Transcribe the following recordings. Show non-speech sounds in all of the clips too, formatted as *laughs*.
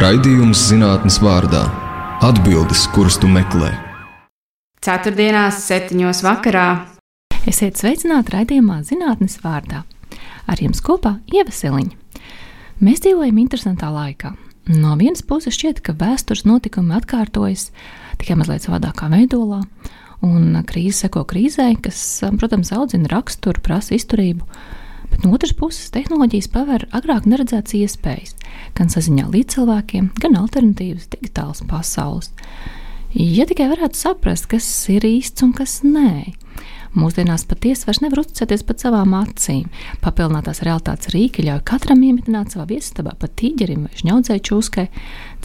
Raidījums zinātnes vārdā - atbildes, kuras tu meklē. Ceturtdienās, septiņos vakarā. Esiet sveicināti raidījumā zinātnes vārdā. Ar jums kopā ieveseliņa. Mēs dzīvojam interesantā laikā. No vienas puses šķiet, ka vēstures notikumi atkārtojas tikai mazliet savādākā veidolā, un krīze seko krīzē, kas, protams, audzina raksturu, prasa izturību. Bet no otras puses, tehnoloģijas paver agrāk neredzētas iespējas, gan saziņā līdz cilvēkiem, gan alternatīvas digitālas pasaules. Ja tikai varētu saprast, kas ir īsts un kas nē. Mūsdienās patiesi vairs nevar uzticēties pat savām acīm. Papildinātās realitātes rīki ļauj katram iemetināt savā viesistabā pat tīģerim vai žņaudzēju čūskai,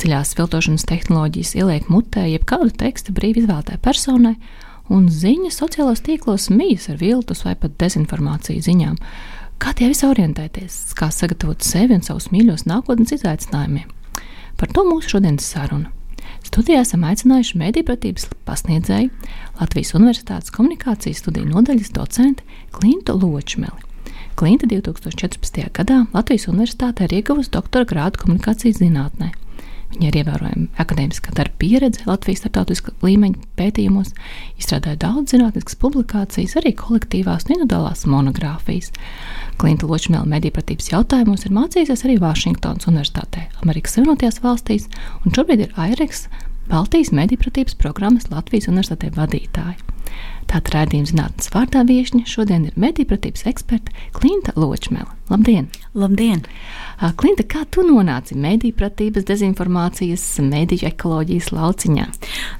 ceļās filtrošanas tehnoloģijas ieliek mutē jebkādu tekstu brīvi izvēlētai personai, un ziņas sociālos tīklos mijas ar viltus vai pat dezinformāciju ziņām. Kā tie visi orientēties, kā sagatavot sevi un savus mīļos nākotnes izaicinājumiem? Par to mūsu šodienas saruna. Studijā esam aicinājuši medībratības pasniedzēju Latvijas Universitātes komunikācijas studiju nodaļas docentu Klintu Ločmeli. Klinta 2014. gadā Latvijas Universitātē ir ieguvusi doktora grādu komunikācijas zinātnē. Viņa ir ievērojama akadēmiskā darba pieredze Latvijas starptautiskā līmeņa pētījumos, izstrādāja daudz zinātniskas publikācijas, arī kolektīvās un individuālās monogrāfijas. Klinta Ločmēla medībratības jautājumos ir mācījusies arī Vašingtonas Universitātē, Amerikas Savienotajās valstīs, un šobrīd ir AIREX Baltijas medībratības programmas Latvijas Universitātē vadītāja. Tātad rādījuma zinātnes vārdā viesiņa šodien ir medībratības eksperte Klinta Ločmēla. Labdien! Labdien! Klinta, kā tu nonāci mediju pratības, dezinformācijas, mediju ekoloģijas lauciņā?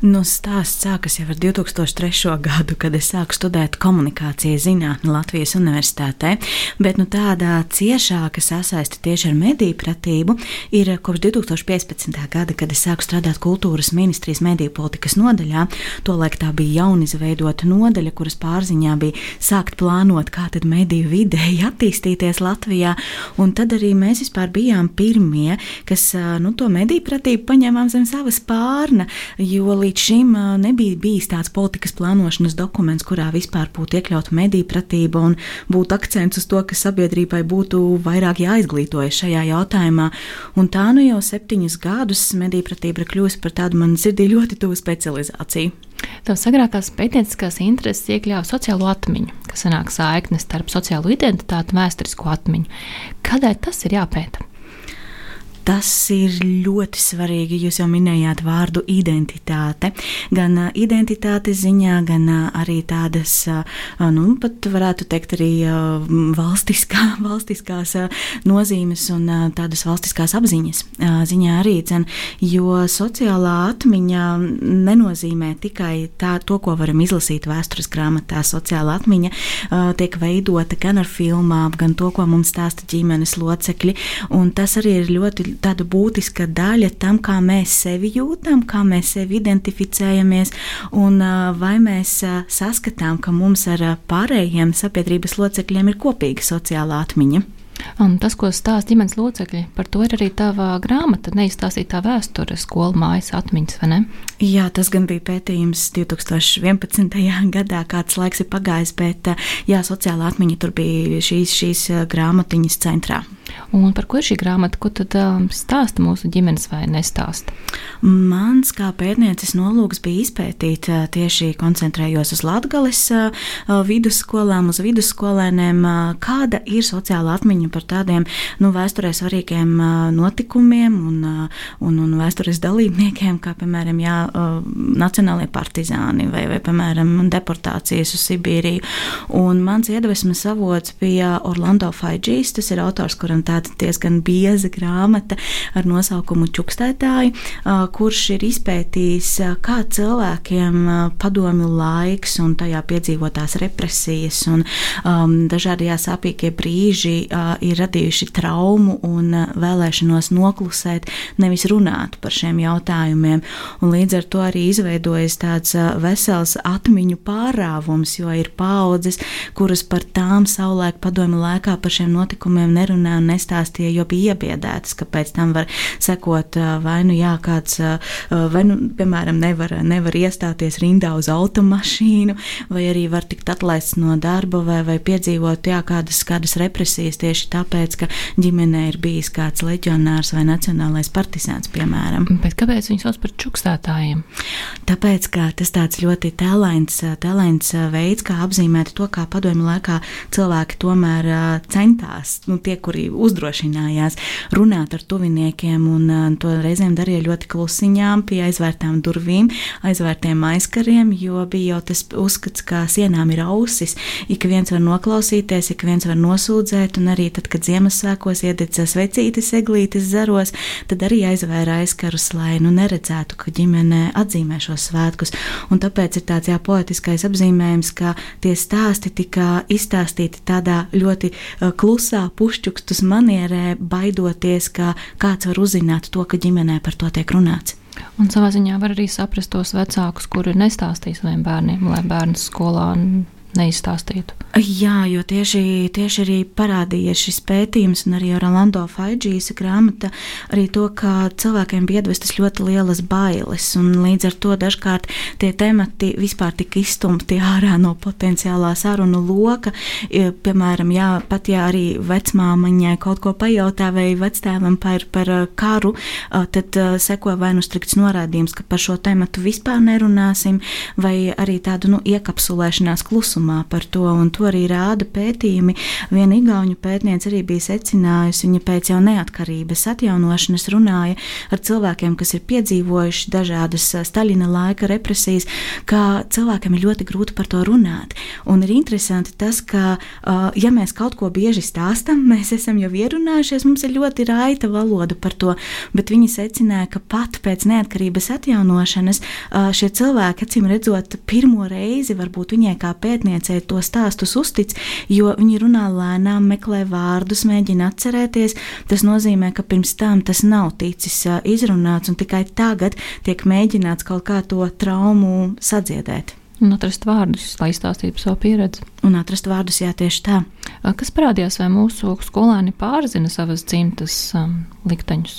Nu, stāsts sākas jau ar 2003. gadu, kad es sāku studēt komunikācijas zinātni Latvijas Universitātē, bet nu, tāda ciešāka sasaiste tieši ar mediju pratību ir kopš 2015. gada, kad es sāku strādāt kultūras ministrijas mediju politikas nodaļā. Tolaik tā bija jaunizveidota nodaļa, kuras pārziņā bija sākt plānot, kā tad mediju vidēji attīstīties Latvijā, un tad arī mēs vispār bijām pirmie, kas nu, to mediju pratību paņēmām zem savas pārna, jo līdz šim nebija bijis tāds politikas plānošanas dokuments, kurā vispār būtu iekļauta mediju pratība un būtu akcents uz to, ka sabiedrībai būtu vairāk jāizglītojas šajā jautājumā. Un tā nu jau septiņus gadus mediju pratība ir kļuvusi par tādu man sirdī ļoti tuvu specializāciju. Tavas agrākās pētnieciskās intereses iekļāva sociālo atmiņu, kas sanāk saikne starp sociālo identitāti un vēsturisko atmiņu. Kādēļ tas ir jāpēta? Tas ir ļoti svarīgi. Jūs jau minējāt vārdu identitāte. Gan identitātes ziņā, gan arī tādas, nu, pat varētu teikt, arī valstiskā, *laughs* valstiskās nozīmes un tādas valstiskās apziņas ziņā arī. Dzen, jo sociālā atmiņa nenozīmē tikai tā, to, ko varam izlasīt vēstures grāmatā. Sociālā atmiņa tiek veidota gan ar filmām, gan to, ko mums stāsta ģimenes locekļi. Un tas arī ir ļoti tāda būtiska daļa tam, kā mēs sevi jūtam, kā mēs sevi identificējamies, un vai mēs saskatām, ka mums ar pārējiem sabiedrības locekļiem ir kopīga sociālā atmiņa. Un tas, ko stāsta ģimenes locekļi, par to ir arī tava grāmata, neizstāstītā vēsture, skolu mājas atmiņas, vai ne? Jā, tas gan bija pētījums 2011. *laughs* gadā, kāds laiks ir pagājis, bet jā, sociālā atmiņa tur bija šīs, šīs grāmatiņas centrā. Un par ko ir šī grāmata? Ko tad um, stāsta mūsu ģimenes vai nestāsta? Mans kā pētnieces nolūks bija izpētīt uh, tieši koncentrējos uz Latgales uh, uh, vidusskolām, uz vidusskolēniem, kāda ir sociāla atmiņa par tādiem nu, vēsturē svarīgiem notikumiem un, un, un vēstures dalībniekiem, kā piemēram jā, nacionālie partizāni vai, vai piemēram deportācijas uz Sibīriju. Un mans iedvesmas avots bija Orlando Faidžīs, tas ir autors, kuram tāda diezgan bieza grāmata ar nosaukumu Čukstētāji, kurš ir izpētījis, kā cilvēkiem padomju laiks un tajā piedzīvotās represijas un um, dažādie sāpīgie brīži uh, ir radījuši traumu un vēlēšanos noklusēt, nevis runāt par šiem jautājumiem. Un līdz ar to arī izveidojas tāds vesels atmiņu pārāvums, jo ir paudzes, kuras par tām savulaik padomju laikā par šiem notikumiem nerunā un nestāstīja, jo bija iebiedētas, ka pēc tam var sekot vai nu jā, kāds, vai nu, piemēram, nevar, nevar iestāties rindā uz automašīnu, vai arī var tikt atlaists no darba, vai, vai piedzīvot jā, kādas, kādas represijas tieši tāpēc, ka ģimenē ir bijis kāds leģionārs vai nacionālais partizāns, piemēram. Bet kāpēc viņi sauc par čukstētājiem? Tāpēc, ka tas tāds ļoti tēlains, tēlains veids, kā apzīmēt to, kā padomju laikā cilvēki tomēr centās, nu, tie, kuri uzdrošinājās runāt ar tuviniekiem, un to reizēm darīja ļoti klusiņām, pie aizvērtām durvīm, aizvērtiem aizkariem, jo bija jau tas uzskats, ka sienām ir ausis, ik viens var noklausīties, ik viens var nosūdzēt, un arī tad, kad Ziemassvētkos iededza svecītes eglītes zaros, tad arī aizvēra aizkarus, lai nu neredzētu, ka ģimene atzīmē šos svētkus. Un tāpēc ir tāds jā, poetiskais apzīmējums, ka tie stāsti tika izstāstīti tādā ļoti uh, klusā, pušķukstus manierē, baidoties, ka kāds var uzzināt to, ka ģimenē par to tiek runāts. Un savā ziņā var arī saprast tos vecākus, kuri nestāstīs saviem bērniem, lai bērns skolā neizstāstītu. Jā, jo tieši, tieši arī parādījies šis pētījums, un arī Rolando Faidžīs grāmata, arī to, ka cilvēkiem bija iedvestas ļoti lielas bailes, un līdz ar to dažkārt tie temati vispār tika izstumti ārā no potenciālā sarunu loka. Piemēram, jā, pat ja arī vecmāmiņai kaut ko pajautā vai vectēvam par, par karu, tad seko vai nu strikts norādījums, ka par šo tematu vispār nerunāsim, vai arī tādu nu, iekapsulēšanās klusumā par to. Un to arī rāda pētījumi. Viena igauņu pētniece arī bija secinājusi, viņa pēc jau neatkarības atjaunošanas runāja ar cilvēkiem, kas ir piedzīvojuši dažādas Staļina laika represijas, ka cilvēkiem ir ļoti grūti par to runāt. Un ir interesanti tas, ka, ja mēs kaut ko bieži stāstam, *laughs* mēs esam jau ierunājušies, mums ir ļoti raita valoda par to, bet viņi secināja, ka pat pēc neatkarības atjaunošanas šie cilvēki, acīm redzot, pirmo reizi varbūt viņai kā pētniecei to stāstus uztic, jo viņi runā lēnām, meklē vārdus, mēģina atcerēties. Tas nozīmē, ka pirms tam tas nav ticis izrunāts, un tikai tagad tiek mēģināts kaut kā to traumu sadziedēt. Un atrast vārdus, lai izstāstītu savu pieredzi. Un atrast vārdus, jā, tieši tā. Kas parādījās, vai mūsu skolēni pārzina savas dzimtas um, likteņus?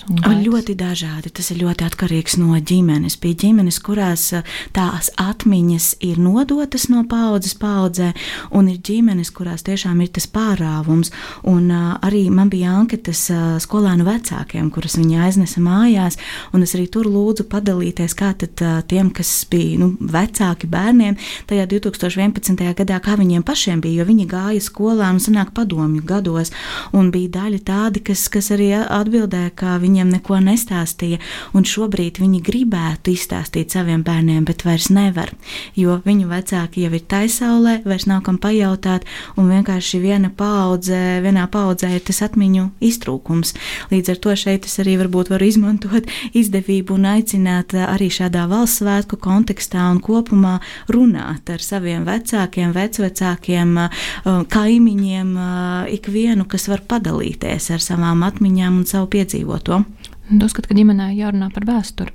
Ļoti dažādi. Tas ir ļoti atkarīgs no ģimenes. Bija ģimenes, kurās tās atmiņas ir nodotas no paudzes paudzē, un ir ģimenes, kurās tiešām ir tas pārāvums. Un uh, arī man bija anketas uh, skolēnu vecākiem, kuras viņi aiznesa mājās, un es arī tur lūdzu padalīties, kā tad uh, tiem, kas bija nu, vecāki bērniem, tajā 2011. gadā, kā viņiem pašiem bija, jo viņi gāja skolā un sanāk padomju gados, un bija daļa tādi, kas, kas arī atbildēja, ka viņiem neko nestāstīja, un šobrīd viņi gribētu izstāstīt saviem bērniem, bet vairs nevar, jo viņu vecāki jau ir taisaulē, vairs nav kam pajautāt, un vienkārši viena paudze, vienā paudzē ir tas atmiņu iztrūkums. Līdz ar to šeit es arī varbūt varu izmantot izdevību un aicināt arī šādā valsts svētku kontekstā un kopumā runāt ar saviem vecākiem, vecvecākiem, kaimiņiem, visiem ikvienu, kas var padalīties ar savām atmiņām un savu piedzīvoto. Uzskatu, ka ģimenē jārunā par vēsturi.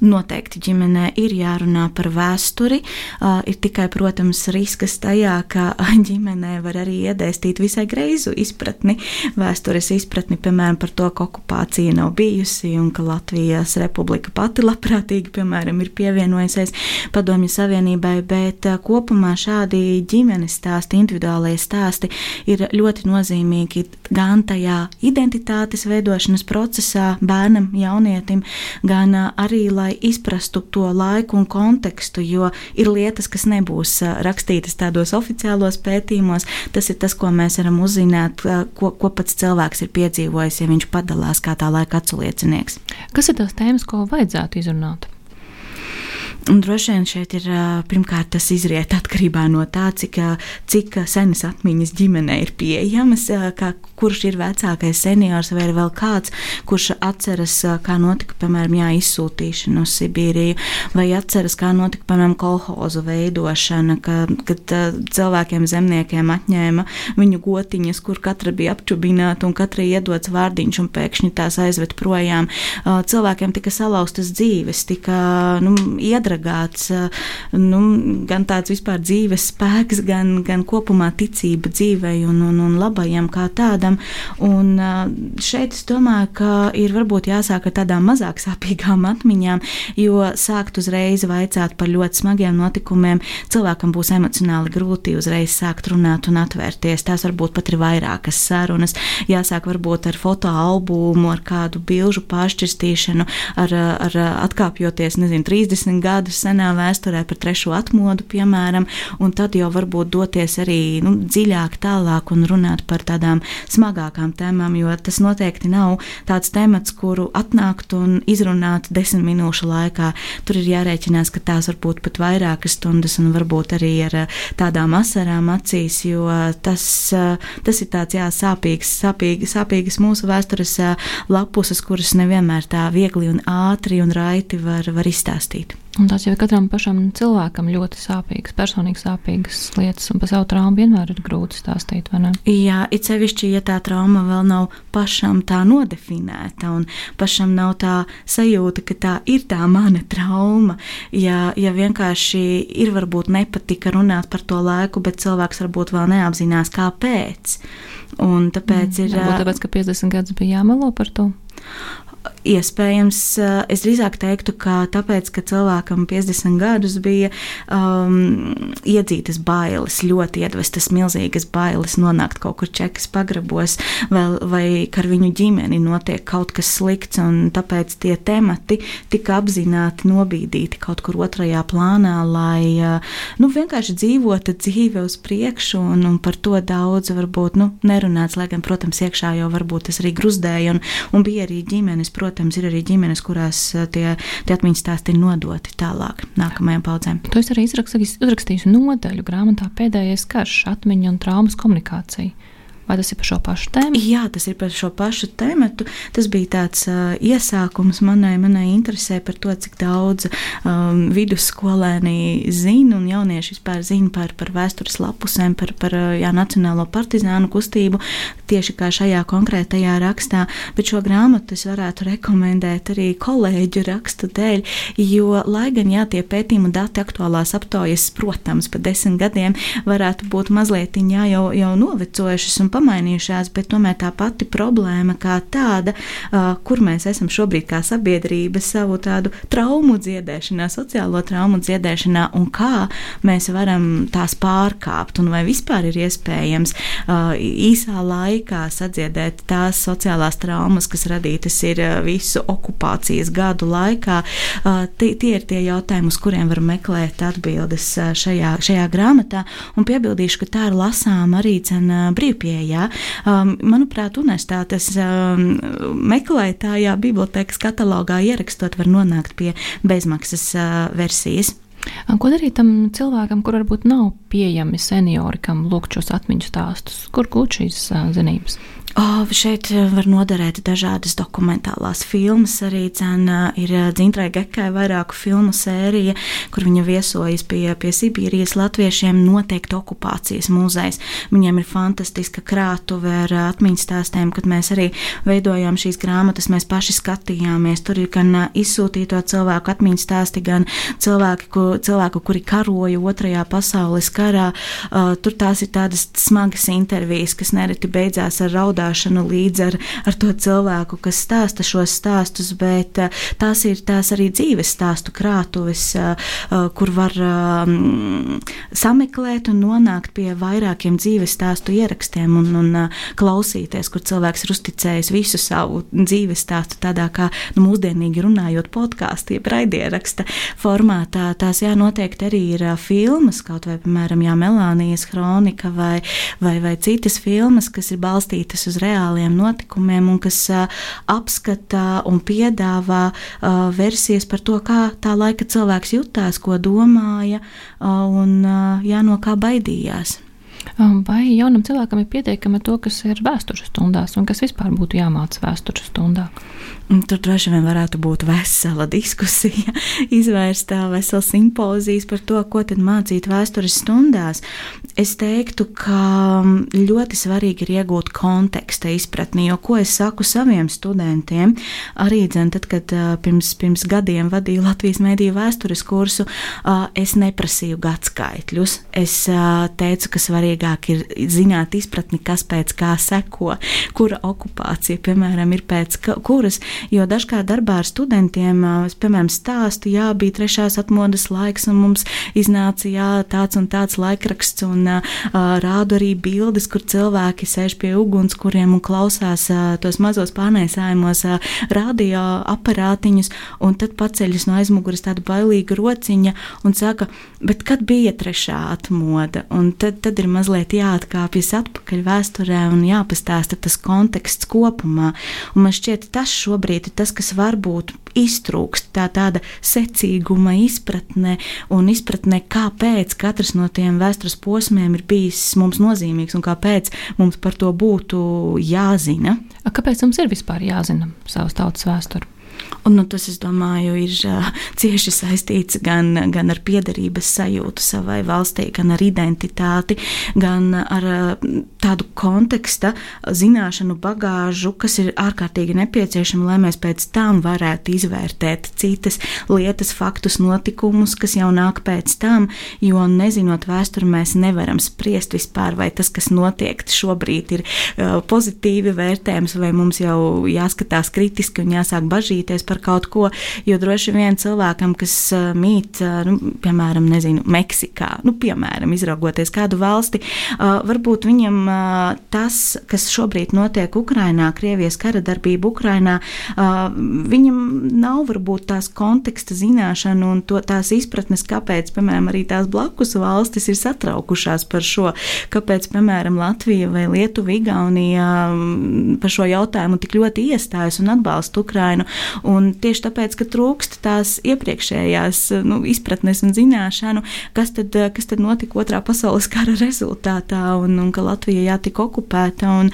Noteikti ģimenē ir jārunā par vēsturi. Ir tikai, protams, risks tajā, ka *laughs* ģimenē var arī iedēstīt visai greizu izpratni, vēstures izpratni, piemēram, par to, ka okupācija nav bijusi un ka Latvijas republika pati labprātīgi, piemēram, ir pievienojusies Padomju Savienībai, bet kopumā šādi ģimenes stāsti, individuālie stāsti ir ļoti nozīmīgi gan tajā identitātes veidošanas procesā bērnam, jaunietim, gan arī, lai lai izprastu to laiku un kontekstu, jo ir lietas, kas nebūs rakstītas tādos oficiālos pētījumos. Tas ir tas, ko mēs varam uzzināt, ko, ko pats cilvēks ir piedzīvojis, ja viņš padalās kā tā laika atsauliecinieks. Kas ir tās tēmas, ko vajadzētu izrunāt? Un droši vien šeit ir pirmkārt tas izriet atkarībā no tā, cik, cik senas atmiņas ģimenē ir pieejamas, kā, kurš ir vecākais seniors vai vēl kāds, kurš atceras, kā notika, piemēram, jā, izsūtīšana uz Sibīriju, vai atceras, kā notika, piemēram, kolhozu veidošana, ka, kad cilvēkiem zemniekiem atņēma viņu gotiņas, kur katra bija apčubināta un katra iedots vārdiņš un pēkšņi tās aizved projām. Cilvēkiem tika salauztas dzīves, tika nu, iedragātas sadragāts nu, gan tāds vispār dzīves spēks, gan, gan kopumā ticība dzīvei un, un, un labajam kā tādam. Un šeit es domāju, ka ir varbūt jāsāk ar tādām mazāk sāpīgām atmiņām, jo sākt uzreiz vaicāt par ļoti smagiem notikumiem, cilvēkam būs emocionāli grūti uzreiz sākt runāt un atvērties. Tās varbūt pat ir vairākas sarunas. Jāsāk varbūt ar fotoalbumu, ar kādu bilžu pāršķirstīšanu, ar, ar atkāpjoties, nezinu, 30 gadus senā vēsturē par trešo atmodu, piemēram, un tad jau varbūt doties arī nu, dziļāk, tālāk un runāt par tādām smagākām tēmām, jo tas noteikti nav tāds temats, kuru atnākt un izrunāt desmit minūšu laikā. Tur ir jārēķinās, ka tās var būt pat vairākas stundas un varbūt arī ar tādām asarām acīs, jo tas, tas ir tāds jā, sāpīgs, sāpīgi, sāpīgas mūsu vēstures lapuses, kuras nevienmēr tā viegli un ātri un raiti var, var izstāstīt. Un tās jau ir katram pašam cilvēkam ļoti sāpīgas, personīgi sāpīgas lietas, un par savu traumu vienmēr ir grūti stāstīt. Jā, it sevišķi, ja tā trauma vēl nav pašam tā nodefinēta, un pašam nav tā sajūta, ka tā ir tā mana trauma. Ja, ja vienkārši ir varbūt nepatika runāt par to laiku, bet cilvēks varbūt vēl neapzinās, kāpēc. Un tāpēc mm, ir. Varbūt tāpēc, ka 50 gadus bija jāmelo par to. Iespējams, eh, es drīzāk teiktu, ka tāpēc, ka cilvēkam 50 gadus bija um, iedzītas bailes, ļoti iedvestas milzīgas bailes nonākt kaut kur čekas pagrabos, vai, vai ka ar viņu ģimeni notiek kaut kas slikts, un tāpēc tie temati tika apzināti nobīdīti kaut kur otrajā plānā, lai uh, nu, vienkārši dzīvotu dzīve uz priekšu, un, un par to daudz varbūt nu, nerunāts, lai gan, protams, iekšā jau varbūt tas arī gruzdēja, un, un bija arī ģimenes, protams, protams, ir arī ģimenes, kurās eh, tie, tie atmiņas stāsti ir nodoti tālāk nākamajām paudzēm. To es arī uzrakstīju nodaļu grāmatā pēdējais karš, atmiņa un traumas komunikācija. Vai tas ir par šo pašu tēmu? Jā, tas ir par šo pašu tēmu. Tas bija tāds uh, iesākums manai, manai interesē par to, cik daudz um, vidusskolēni zina un jaunieši vispār zina par, par vēstures lapusēm, par, par jā, Nacionālo partizānu kustību tieši kā šajā konkrētajā rakstā. Bet šo grāmatu es varētu rekomendēt arī kolēģu rakstu dēļ, jo, lai gan jā, tie pētījumu dati aktuālās aptaujas, protams, pa desmit gadiem varētu būt mazliet jā, jau, jau novecojušas un pamainījušās, bet tomēr tā pati problēma kā tāda, kur mēs esam šobrīd kā sabiedrība savu tādu traumu dziedēšanā, sociālo traumu dziedēšanā un kā mēs varam tās pārkāpt un vai vispār ir iespējams īsā laikā sadziedēt tās sociālās traumas, kas radītas ir visu okupācijas gadu laikā. Tie, tie ir tie jautājumi, uz kuriem var meklēt atbildes šajā, šajā grāmatā, un piebildīšu, ka tā ir lasām arī cena brīvpieeja Jā. Um, manuprāt, universitātes um, meklētājā bibliotekas katalogā ierakstot var nonākt pie bezmaksas uh, versijas. Ko darīt tam cilvēkam, kur varbūt nav pieejami seniori, kam lūgt šos atmiņu stāstus? Kur gūt šīs zinības? Oh, šeit var noderēt dažādas dokumentālās filmas. Arī cena, ir Dzintrai Gekai vairāku filmu sērija, kur viņa viesojas pie, pie Sibīrijas latviešiem noteikti okupācijas muzejs. Viņiem ir fantastiska krātuve ar atmiņas stāstiem, kad mēs arī veidojām šīs grāmatas, mēs paši skatījāmies. Tur ir gan izsūtīto cilvēku atmiņas stāsti, gan cilvēki, ku, cilvēku, kuri karoja otrajā pasaules karā. Uh, tur tās ir tādas smagas intervijas, kas nereti beidzās ar raudāšanu līdz ar, ar to cilvēku, kas stāsta šos stāstus, bet eh, tās ir tās arī dzīves stāstu krātuves, eh, eh, kur var um, sameklēt un nonākt pie vairākiem dzīves stāstu ierakstiem un, un klausīties, kur cilvēks ir uzticējis visu savu dzīves stāstu tādā kā nu, mūsdienīgi runājot podkāstu, jeb raidieraksta formātā. Tās jā, noteikti arī ir filmas, kaut vai, piemēram, jā, Melānijas kronika vai, vai, vai citas filmas, kas ir balstītas uz reāliem notikumiem un kas apskata un piedāvā versijas par to, kā tā laika cilvēks jutās, ko domāja un jā, no kā baidījās. Um, vai jaunam cilvēkam ir pietiekami to, kas ir vēstures stundās, un kas vispār būtu jāmācās vēstures stundā? Tur droši vien varētu būt vesela diskusija, *laughs* izvērsta vesela simpozijas par to, ko tad mācīt vēstures stundās. Es teiktu, ka ļoti svarīgi ir iegūt konteksta izpratni, jo ko es saku saviem studentiem, arī dzen, tad, kad pirms, pirms gadiem vadīju Latvijas mēdīju vēstures kursu, es neprasīju gadskaitļus. Es teicu, ka svarīgāk ir zināt izpratni, kas pēc kā seko, kura okupācija, piemēram, ir pēc kuras Jo dažkārt darbā ar studentiem, es, piemēram, stāstu, jā, bija trešās atmodas laiks, un mums iznāca jā, tāds un tāds laikraksts, un uh, rādu arī bildes, kur cilvēki sēž pie ugunskuriem un klausās uh, tos mazos pārnēsājumos uh, radio aparātiņus, un tad paceļas no aizmugures tāda bailīga rociņa un saka, bet kad bija trešā atmoda? Un tad, tad ir mazliet jāatkāpjas atpakaļ vēsturē un jāpastāsta tas konteksts kopumā. Un man šķiet, tas šobrīd ir tas, kas varbūt iztrūkst tā tāda secīguma izpratne un izpratne, kāpēc katrs no tiem vēstures posmiem ir bijis mums nozīmīgs un kāpēc mums par to būtu jāzina. Kāpēc mums ir vispār jāzina savas tautas vēsture? Un, nu, tas, es domāju, ir uh, cieši saistīts gan, gan ar piederības sajūtu savai valstī, gan ar identitāti, gan ar uh, tādu konteksta zināšanu bagāžu, kas ir ārkārtīgi nepieciešama, lai mēs pēc tam varētu izvērtēt citas lietas, faktus, notikumus, kas jau nāk pēc tam, jo nezinot vēsturi, mēs nevaram spriest vispār, vai tas, kas notiek šobrīd, ir uh, pozitīvi vērtējams, vai mums jau jāskatās kritiski un jāsāk bažīties par kaut ko, jo droši vien cilvēkam, kas mīt, nu, piemēram, nezinu, Meksikā, nu, piemēram, izraugoties kādu valsti, varbūt viņam tas, kas šobrīd notiek Ukrainā, Krievijas kara darbība Ukrainā, viņam nav varbūt tās konteksta zināšana un to, tās izpratnes, kāpēc, piemēram, arī tās blakus valstis ir satraukušās par šo, kāpēc, piemēram, Latvija vai Lietuva, Igaunija par šo jautājumu tik ļoti iestājas un atbalsta Ukrainu. Un tieši tāpēc, ka trūkst tās iepriekšējās nu, izpratnes un zināšanu, kas tad, kas tad notika otrā pasaules *laughs* kara rezultātā un, un ka Latvija jātika okupēta. Un,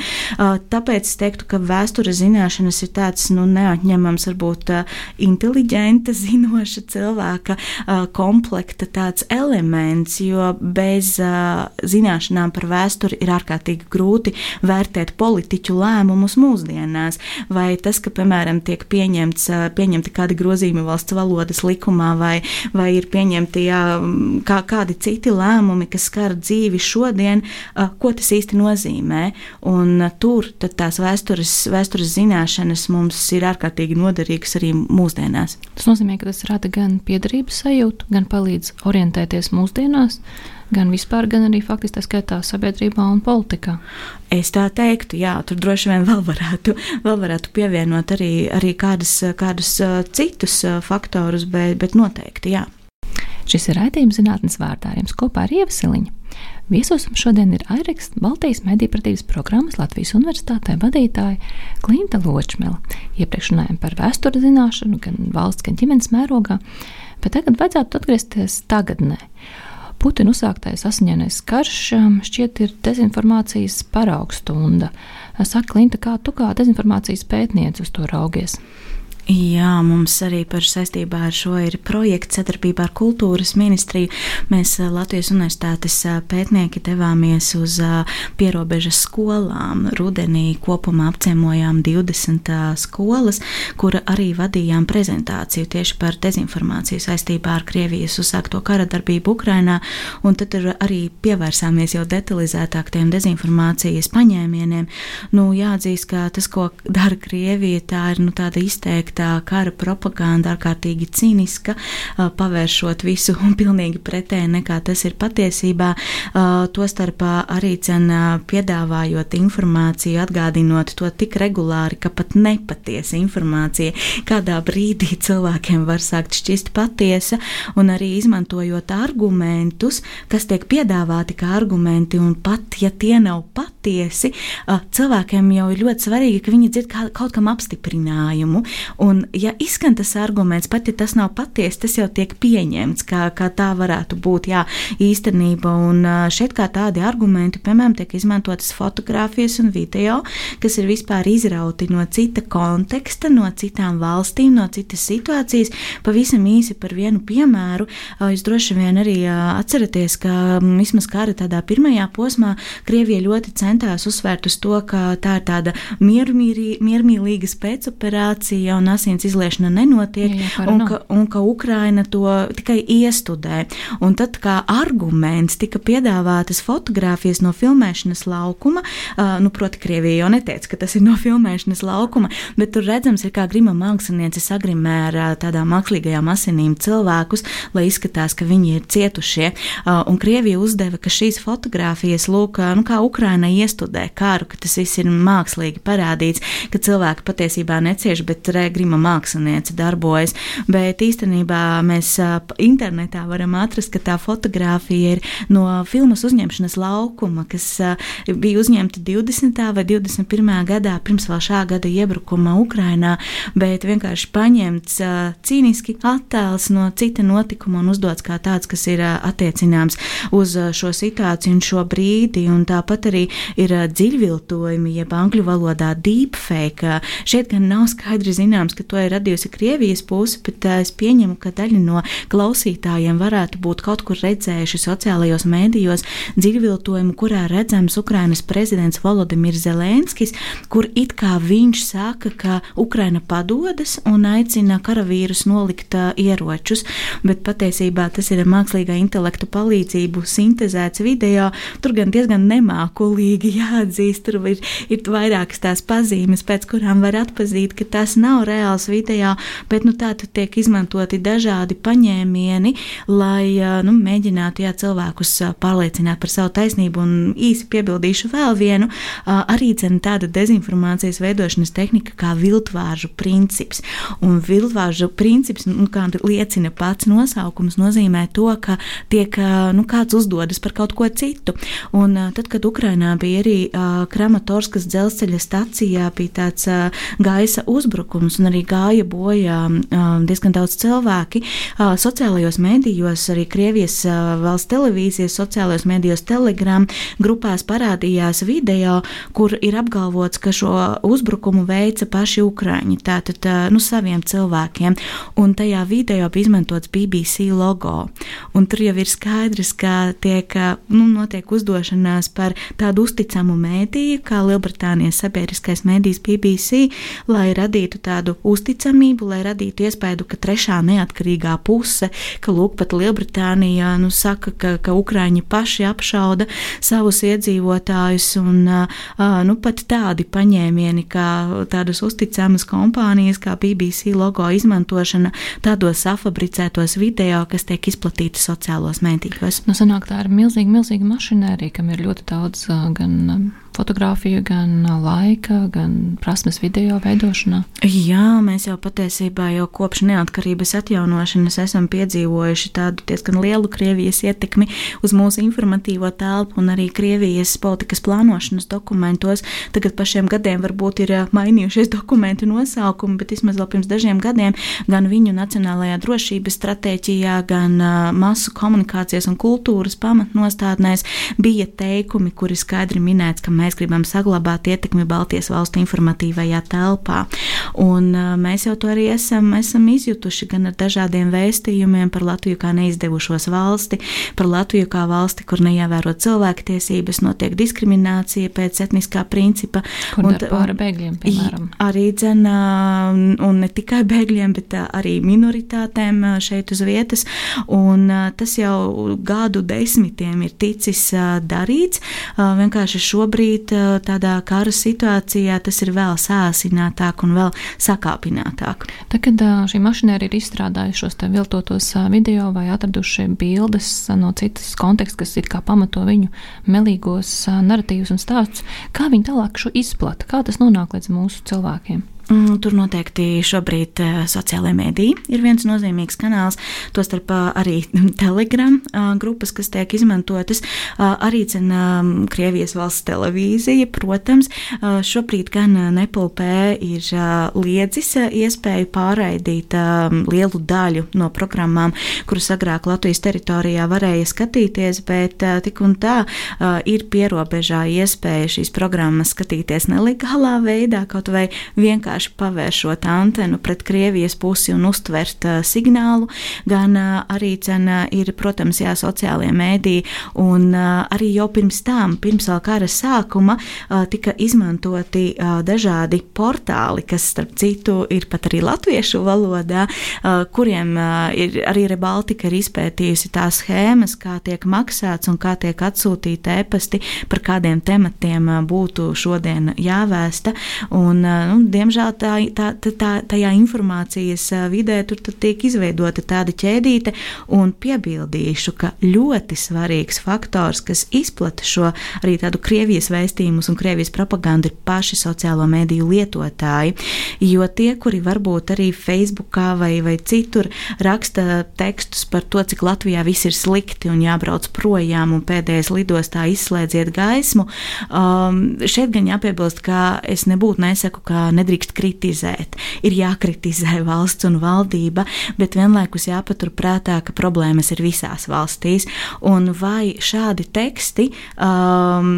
tāpēc es teiktu, ka vēstures zināšanas ir tāds nu, neatņemams, varbūt inteliģenta, *laughs* zinoša cilvēka komplekta tāds elements, jo bez zināšanām par vēsturi ir ārkārtīgi grūti vērtēt politiķu lēmumus mūsdienās. Vai tas, ka, piemēram, tiek pieņemts pieņemti kādi grozījumi valsts valodas likumā, vai, vai ir pieņemti jā, kā, kādi citi lēmumi, kas skar dzīvi šodien, ko tas īsti nozīmē. Un tur tās vēstures, vēstures zināšanas mums ir ārkārtīgi noderīgas arī mūsdienās. Tas nozīmē, ka tas rada gan piederības sajūtu, gan palīdz orientēties mūsdienās gan vispār, gan arī faktiski tā skaitā sabiedrībā un politikā. Es tā teiktu, jā, tur droši vien vēl varētu, *laughs* vēl varētu pievienot arī, arī kādus, kādus citus faktorus, bet, bet noteikti jā. Šis ir raidījums zinātnes vārdāriem kopā ar Ievasiliņu. Viesos šodien ir Aireks, Baltijas medīpratības programmas Latvijas universitātē vadītāja Klinta Ločmela. Iepriekš runājām par vēstures zināšanu, gan valsts, gan ģimenes mērogā, bet tagad vajadzētu atgriezties tagadnē. Putina uzsāktais asiņainais karš um, šķiet ir dezinformācijas paraugstunda. Saka, Linta, kā tu kā dezinformācijas pētniece uz to raugies? Jā, mums arī par saistībā ar šo ir projekts sadarbībā ar kultūras ministriju. Mēs Latvijas universitātes pētnieki devāmies uz pierobežas skolām. Rudenī kopumā apciemojām 20 skolas, kura arī vadījām prezentāciju tieši par dezinformāciju saistībā ar Krievijas uzsākto kara darbību Ukrainā, un tad arī pievērsāmies jau detalizētāk tiem dezinformācijas paņēmieniem. Nu, jāatzīst, ka tas, ko dara Krievija, tā ir nu, tāda izteikta tā kara propaganda ārkārtīgi cīniska, pavēršot visu pilnīgi pretēji nekā tas ir patiesībā. Tostarp arī cen piedāvājot informāciju, atgādinot to tik regulāri, ka pat nepatiesa informācija kādā brīdī cilvēkiem var sākt šķist patiesa, un arī izmantojot argumentus, kas tiek piedāvāti kā argumenti, un pat ja tie nav patiesi, cilvēkiem jau ir ļoti svarīgi, ka viņi dzird kaut kam apstiprinājumu. Un, ja izskan tas arguments, pat ja tas nav patiesa, tas jau tiek pieņemts, kā, kā tā varētu būt jā, īstenība. Un šeit kā tādi argumenti, piemēram, tiek izmantotas fotogrāfijas un video, kas ir vispār izrauti no cita konteksta, no citām valstīm, no citas situācijas. Pavisam īsi par vienu piemēru. Jūs droši vien arī atceraties, ka vismaz kara tādā pirmajā posmā Krievija ļoti centās uzsvērt uz to, ka tā ir tāda miermīlīga spēcoperācija un asins izliešana nenotiek, jā, jā, un, ka, un ka Ukraina to tikai iestudē. Un tad kā arguments tika piedāvātas fotogrāfijas no filmēšanas laukuma, uh, nu, proti, Krievija jau neteica, ka tas ir no filmēšanas laukuma, bet tur redzams, ir kā grima mākslinieci sagrimē ar uh, tādām mākslīgajām asinīm cilvēkus, lai izskatās, ka viņi ir cietušie. Uh, un Krievija uzdeva, ka šīs fotogrāfijas, lūk, nu, kā Ukraina iestudē karu, ka tas viss ir mākslīgi parādīts, ka cilvēki patiesībā necieš, bet grima mākslinieci darbojas. Bet īstenībā mēs internetā varam atrast, ka tā fotografija ir no filmas uzņemšanas laukuma, kas bija uzņemta 20. vai 21. gadā pirms vēl šā gada iebrukuma Ukrainā, bet vienkārši paņemts cīniski attēls no cita notikuma un uzdots kā tāds, kas ir attiecināms uz šo situāciju un šo brīdi. Un tāpat arī ir dziļviltojumi, jeb angļu valodā deepfake. Šeit gan nav skaidri zināms, ka to ir radījusi Krievijas puse, bet es pieņemu, ka daļa no klausītājiem varētu būt kaut kur redzējuši sociālajos mēdījos dziļviltojumu, kurā redzams Ukrainas prezidents Volodimirs Zelenskis, kur it kā viņš saka, ka Ukraina padodas un aicina karavīrus nolikt uh, ieročus, bet patiesībā tas ir mākslīgā intelekta palīdzību sintēzēts video. Tur gan diezgan nemākulīgi jāatzīst, tur ir, ir vairākas tās pazīmes, pēc kurām var atpazīt, ka tas nav reāls video, bet nu, tā tad tiek izmantoti dažādi paņēmieni, lai nu, mēģinātu jā, cilvēkus pārliecināt par savu taisnību. Un īsi piebildīšu vēl vienu, arī tāda dezinformācijas veidošanas tehnika kā viltvāržu princips. Un viltvāržu princips, nu, kā liecina pats nosaukums, nozīmē to, ka tiek nu, kāds uzdodas par kaut ko citu. Un tad, kad Ukrainā bija arī Kramatorskas dzelzceļa stacijā, bija tāds gaisa uzbrukums un arī gāja bojā diezgan daudz cilvēki. Sociālajos mēdījos, arī Krievijas valsts televīzijas, sociālajos mēdījos Telegram grupās parādījās video, kur ir apgalvots, ka šo uzbrukumu veica paši Ukrāņi, tātad nu, saviem cilvēkiem. Un tajā video bija izmantots BBC logo. Un tur jau ir skaidrs, ka tiek nu, notiek uzdošanās par tādu uzticamu mēdīju, kā Lielbritānijas sabiedriskais mēdījis BBC, lai radītu tādu uzticamību, lai radītu iespēju, ka trešā neatkarīgā puse, ka lūk, pat Lielbritānija nu, saka, ka, ka Ukrāņi paši apšauda savus iedzīvotājus, un nu, pat tādi paņēmieni, kā tādas uzticamas kompānijas, kā BBC logo izmantošana tādos safabricētos video, kas tiek izplatīti sociālos mēdījos. Nu, sanāk, tā ir milzīga, milzīga mašinērija, kam ir ļoti daudz gan fotografiju, gan laika, gan prasmes video veidošanā? Jā, mēs jau patiesībā jau kopš neatkarības atjaunošanas esam piedzīvojuši tādu diezgan lielu Krievijas ietekmi uz mūsu informatīvo telpu un arī Krievijas politikas plānošanas dokumentos. Tagad pa šiem gadiem varbūt ir mainījušies dokumentu nosaukumi, bet vismaz vēl pirms dažiem gadiem gan viņu nacionālajā drošības stratēģijā, gan masu komunikācijas un kultūras pamatnostādnēs bija teikumi, kuri skaidri minēts, ka mēs mēs gribam saglabāt ietekmi Baltijas valstu informatīvajā telpā. Un, mēs jau to arī esam, esam izjutuši gan ar dažādiem vēstījumiem par Latviju kā neizdevušos valsti, par Latviju kā valsti, kur neievēro cilvēktiesības, notiek diskriminācija pēc etniskā principa. Kur un, pāri bēgļiem, piemēram. Arī dzenā, un ne tikai bēgļiem, bet arī minoritātēm šeit uz vietas. Un tas jau gadu desmitiem ir ticis darīts. Vienkārši šobrīd šobrīd tādā kara situācijā tas ir vēl sāsinātāk un vēl sakāpinātāk. Tagad šī mašinēra ir izstrādājuši šos viltotos video vai atraduši bildes no citas konteksta, kas it kā pamato viņu melīgos narratīvus un stāstus. Kā viņi tālāk šo izplata, kā tas nonāk līdz mūsu cilvēkiem? Mm, tur noteikti šobrīd uh, sociālajā mēdī ir viens nozīmīgs kanāls, tostarp uh, arī *laughs* Telegram uh, grupas, kas tiek izmantotas, arī cen um, Krievijas valsts televīzija, protams, šobrīd gan Nepulpē ir liedzis iespēju pārraidīt uh, lielu daļu no programmām, kuras agrāk Latvijas teritorijā varēja skatīties, bet tik un tā ir pierobežā iespēja šīs programmas skatīties nelegālā veidā, kaut vai vienkārši vienkārši pavēršot antenu pret Krievijas pusi un uztvert uh, signālu, gan uh, arī cena ir, protams, jā, sociālajie mēdī, un uh, arī jau pirms tam, pirms vēl kara sākuma, uh, tika izmantoti uh, dažādi portāli, kas, starp citu, ir pat arī latviešu valodā, uh, kuriem uh, ir arī Rebaltika ir izpētījusi tās schēmas, kā tiek maksāts un kā tiek atsūtīti ēpasti, par kādiem tematiem uh, būtu šodien jāvēsta, un, uh, nu, diemžēl tā, tā, tā, tā, tajā informācijas vidē tur tiek izveidota tāda ķēdīte, un piebildīšu, ka ļoti svarīgs faktors, kas izplata šo arī tādu Krievijas vēstījumus un Krievijas propagandu, ir paši sociālo mediju lietotāji. Jo tie, kuri varbūt arī Facebookā vai, vai citur raksta tekstus par to, cik Latvijā viss ir slikti un jābrauc projām un pēdējais lidostā izslēdziet gaismu, um, šeit gan jāpiebilst, ka es nebūtu nesaku, ka nedrīkst kritizēt. Ir jākritizē valsts un valdība, bet vienlaikus jāpaturprātā, ka problēmas ir visās valstīs. Un vai šādi teksti um,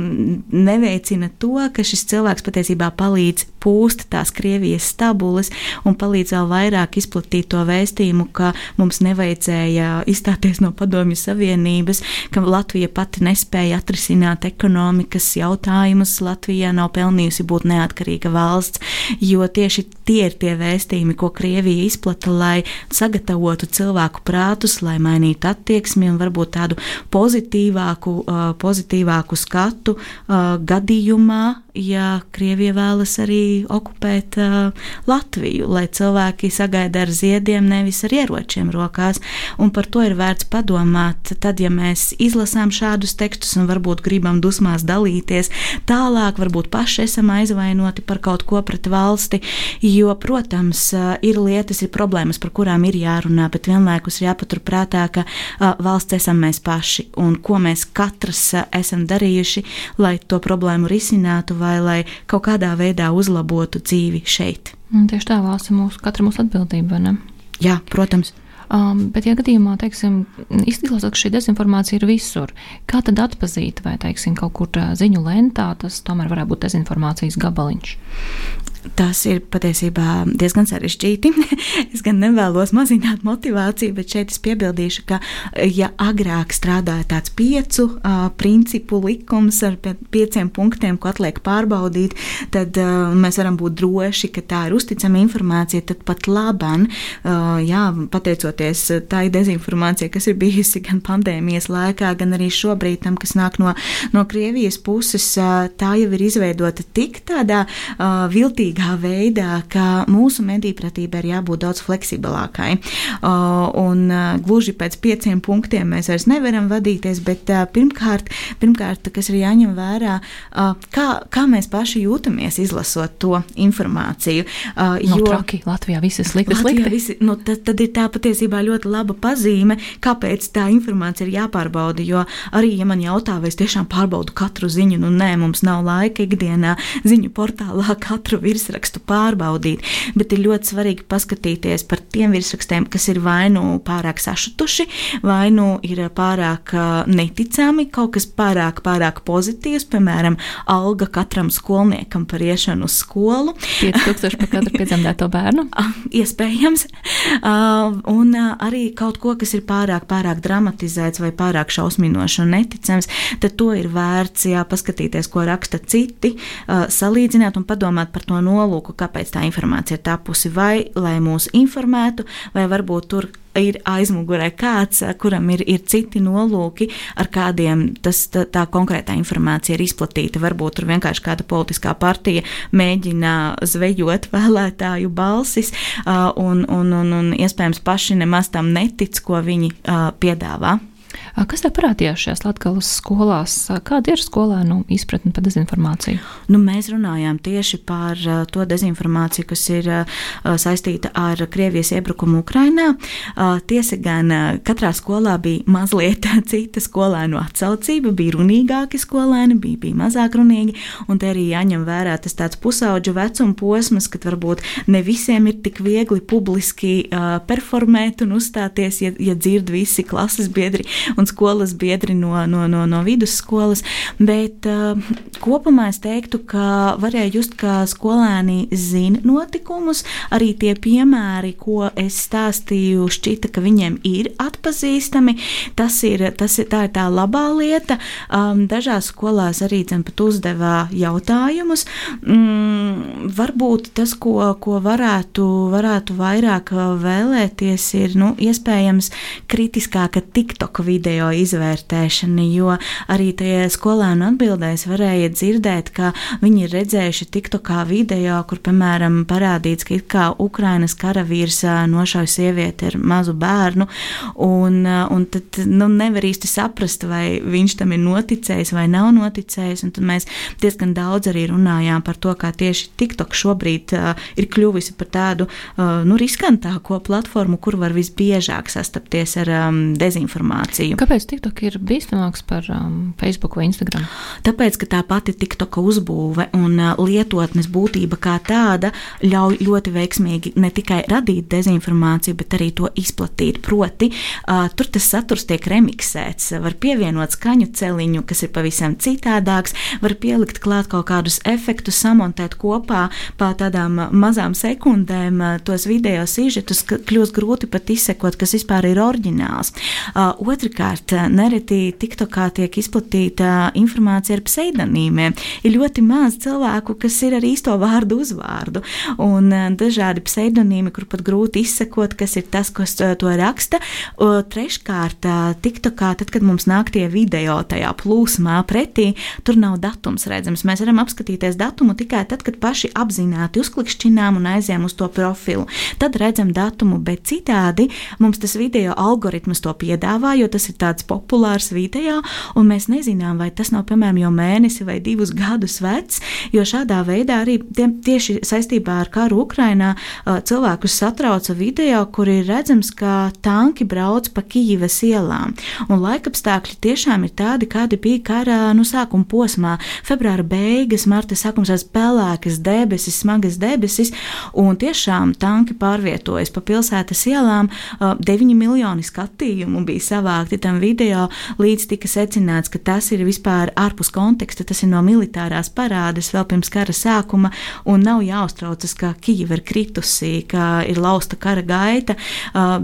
neveicina to, ka šis cilvēks patiesībā palīdz pūst tās Krievijas stabules un palīdz vēl vairāk izplatīt to vēstījumu, ka mums nevajadzēja izstāties no Padomju Savienības, ka Latvija pati nespēja atrisināt ekonomikas jautājumus, Latvija nav pelnījusi būt neatkarīga valsts, jo tieši tie ir tie vēstījumi, ko Krievija izplata, lai sagatavotu cilvēku prātus, lai mainītu attieksmi un varbūt tādu pozitīvāku, uh, pozitīvāku skatu uh, gadījumā, ja Krievija vēlas arī okupēt uh, Latviju, lai cilvēki sagaida ar ziediem, nevis ar ieročiem rokās. Un par to ir vērts padomāt, tad, ja mēs izlasām šādus tekstus un varbūt gribam dusmās dalīties, tālāk varbūt paši esam aizvainoti par kaut ko pret valsti, jo, protams, uh, ir lietas, ir problēmas, par kurām ir jārunā, bet vienlaikus ir jāpaturprātā, ka uh, valsts esam mēs paši. Un ko mēs katrs uh, esam darījuši, lai to problēmu risinātu vai lai kaut kādā veidā uzlabotu dzīvi šeit. Un tieši tā valsts ir mūsu, katra mūsu atbildība, vai ne? Jā, protams. Um, bet, ja gadījumā teiksim, izklausās, ka šī dezinformācija ir visur, kā tad atzīt, vai teiksim, kaut kur ziņu lentā tas tomēr varētu būt dezinformācijas gabaliņš? Tas ir patiesībā diezgan sarežģīti. *laughs* es gan nevēlos mazināt motivāciju, bet šeit es piebildīšu, ka, ja agrāk strādāja tāds piecu uh, principu likums ar pieciem punktiem, ko atliek pārbaudīt, tad uh, mēs varam būt droši, ka tā ir uzticama informācija. Tad pat labam, uh, jā, pateicoties tai dezinformācijai, kas ir bijusi gan pandēmijas laikā, gan arī šobrīd tam, kas nāk no, no Krievijas puses, uh, tā jau ir izveidota tik tādā uh, viltīgā līdzīgā veidā, ka mūsu medīpratība ir jābūt daudz fleksibilākai. Un gluži pēc pieciem punktiem mēs vairs nevaram vadīties, bet pirmkārt, pirmkārt kas ir jāņem vērā, kā, kā mēs paši jūtamies izlasot to informāciju. Jo no traki, Latvijā viss ir slikti. slikti. Visi, nu, tad, tad ir tā patiesībā ļoti laba pazīme, kāpēc tā informācija ir jāpārbauda. Jo arī, ja man jautā, vai es tiešām pārbaudu katru ziņu, nu nē, mums nav laika ikdienā ziņu portālā katru virsmu virsrakstu pārbaudīt, bet ir ļoti svarīgi paskatīties par tiem virsrakstiem, kas ir vai nu pārāk sašutuši, vai nu ir pārāk neticami, kaut kas pārāk, pārāk pozitīvs, piemēram, alga katram skolniekam par iešanu uz skolu. 5000 par katru piedzemdēto bērnu? *laughs* Iespējams. Un arī kaut ko, kas ir pārāk, pārāk dramatizēts vai pārāk šausminošs un neticams, tad to ir vērts jā, paskatīties, ko raksta citi, salīdzināt un padomāt par to nolūku kāpēc tā informācija ir tapusi, vai lai mūs informētu, vai varbūt tur ir aizmugurē kāds, kuram ir, ir citi nolūki, ar kādiem tas, tā, tā konkrētā informācija ir izplatīta. Varbūt tur vienkārši kāda politiskā partija mēģina zvejot *laughs* vēlētāju balsis, un, un, un, un iespējams paši nemaz tam netic, ko viņi piedāvā. Kas tev parādījās šajās Latvijas skolās? Kāda ir skolēnu izpratne par dezinformāciju? Nu, mēs runājām tieši par to dezinformāciju, kas ir saistīta ar Krievijas iebrukumu Ukrainā. Tiesa gan katrā skolā bija mazliet *laughs* cita skolēnu atsaucība, bija runīgāki skolēni, bija, bija mazāk runīgi, un te arī jāņem vērā tas tāds pusauģu vecuma posms, kad varbūt ne visiem ir tik viegli publiski performēt un uzstāties, ja, ja dzird visi klases biedri un skolas biedri no, no, no, no vidusskolas. Bet uh, kopumā es teiktu, ka varēja just, ka skolēni zina notikumus. Arī tie piemēri, ko es stāstīju, šķita, ka viņiem ir atpazīstami. Tas ir, tas ir, tā, ir tā labā lieta. Um, dažās skolās arī dzem pat uzdevā jautājumus. Mm, varbūt tas, ko, ko varētu, varētu vairāk vēlēties, ir nu, iespējams kritiskāka TikTok video video izvērtēšana, jo arī tajā skolēnu atbildēs varēja dzirdēt, ka viņi ir redzējuši TikTokā video, kur, piemēram, parādīts, ka it kā Ukrainas karavīrs nošauja sievieti ar mazu bērnu, un, un tad nu, nevar īsti saprast, vai viņš tam ir noticējis vai nav noticējis, un tad mēs diezgan daudz arī runājām par to, kā tieši TikTok šobrīd uh, ir kļuvusi par tādu uh, nu, riskantāko platformu, kur var visbiežāk sastapties ar um, dezinformāciju. Kāpēc TikTok ir bīstamāks par um, Facebook vai Instagram? Tāpēc, ka tā pati TikToka uzbūve un uh, lietotnes būtība kā tāda ļauj ļoti veiksmīgi ne tikai radīt dezinformāciju, bet arī to izplatīt. Proti, uh, tur tas saturs tiek remiksēts, var pievienot skaņu celiņu, kas ir pavisam citādāks, var pielikt klāt kaut kādus efektus, samontēt kopā pa tādām mazām sekundēm uh, tos video sižetus, kļūst grūti pat izsekot, kas vispār ir oriģināls. Uh, Otrakārt, eh, nereti TikTokā tiek izplatīta informācija ar pseidonīmiem. Ir ļoti maz cilvēku, kas ir ar īsto vārdu uzvārdu, un eh, dažādi pseidonīmi, kur pat grūti izsekot, kas ir tas, kas eh, to raksta. Treškārt, TikTokā, tad, kad mums nāk tie video tajā plūsmā pretī, tur nav datums redzams. Mēs varam apskatīties datumu tikai tad, kad paši apzināti uzklikšķinām un aizējām uz to profilu. Tad redzam datumu, bet citādi mums tas video algoritms to piedāvā, jo tas ir tāds populārs video, un mēs nezinām, vai tas nav piemēram jau mēnesi vai divus gadus vecs, jo šādā veidā arī tiem, tieši saistībā ar karu Ukrainā cilvēkus satrauca video, kur ir redzams, ka tanki brauc pa Kīivas ielām, un laikapstākļi tiešām ir tādi, kādi bija kara nu, sākuma posmā - februāra beigas, marta sākums tās pelēkas debesis, smagas debesis, un tiešām tanki pārvietojas pa pilsētas ielām, 9 miljoni skatījumu bija savākti tam video, līdz tika secināts, ka tas ir vispār ārpus konteksta, tas ir no militārās parādes vēl pirms kara sākuma, un nav jāuztraucas, ka Kijava ir kritusi, ka ir lausta kara gaita,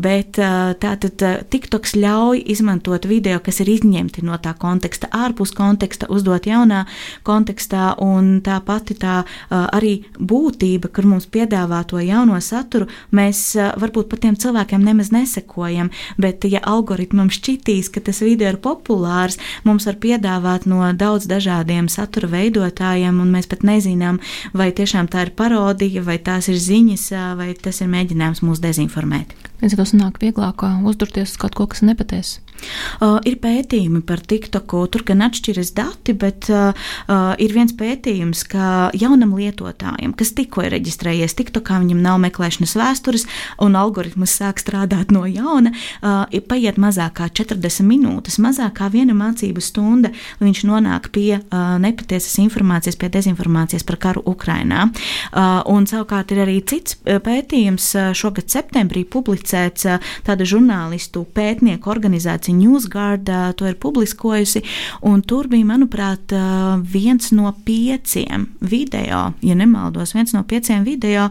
bet tātad TikToks ļauj izmantot video, kas ir izņemti no tā konteksta, ārpus konteksta, uzdot jaunā kontekstā, un tā pati tā arī būtība, kur mums piedāvā to jauno saturu, mēs varbūt pat tiem cilvēkiem nemaz nesekojam, bet ja algoritmam šķitī, pretīs, ka tas video ir populārs, mums var piedāvāt no daudz dažādiem satura veidotājiem, un mēs pat nezinām, vai tiešām tā ir parodija, vai tās ir ziņas, vai tas ir mēģinājums mūs dezinformēt. Līdz ar to sanāk vieglāk uzdurties uz kaut ko, kas nepatiesa. Uh, ir pētījumi par TikToku, tur gan atšķiras dati, bet uh, uh, ir viens pētījums, ka jaunam lietotājam, kas tikko ir reģistrējies TikTokā, viņam nav meklēšanas vēstures un algoritms sāk strādāt no jauna, uh, paiet mazāk kā 40 minūtes, mazāk kā viena mācību stunda, viņš nonāk pie uh, nepatiesas informācijas, pie dezinformācijas par karu Ukrainā. Uh, un savukārt ir arī cits pētījums uh, šogad septembrī publicēts uh, tāda žurnālistu pētnieku organizācija NewsGuard to ir publiskojusi, un tur bija, manuprāt, viens no pieciem video, ja nemaldos, viens no pieciem video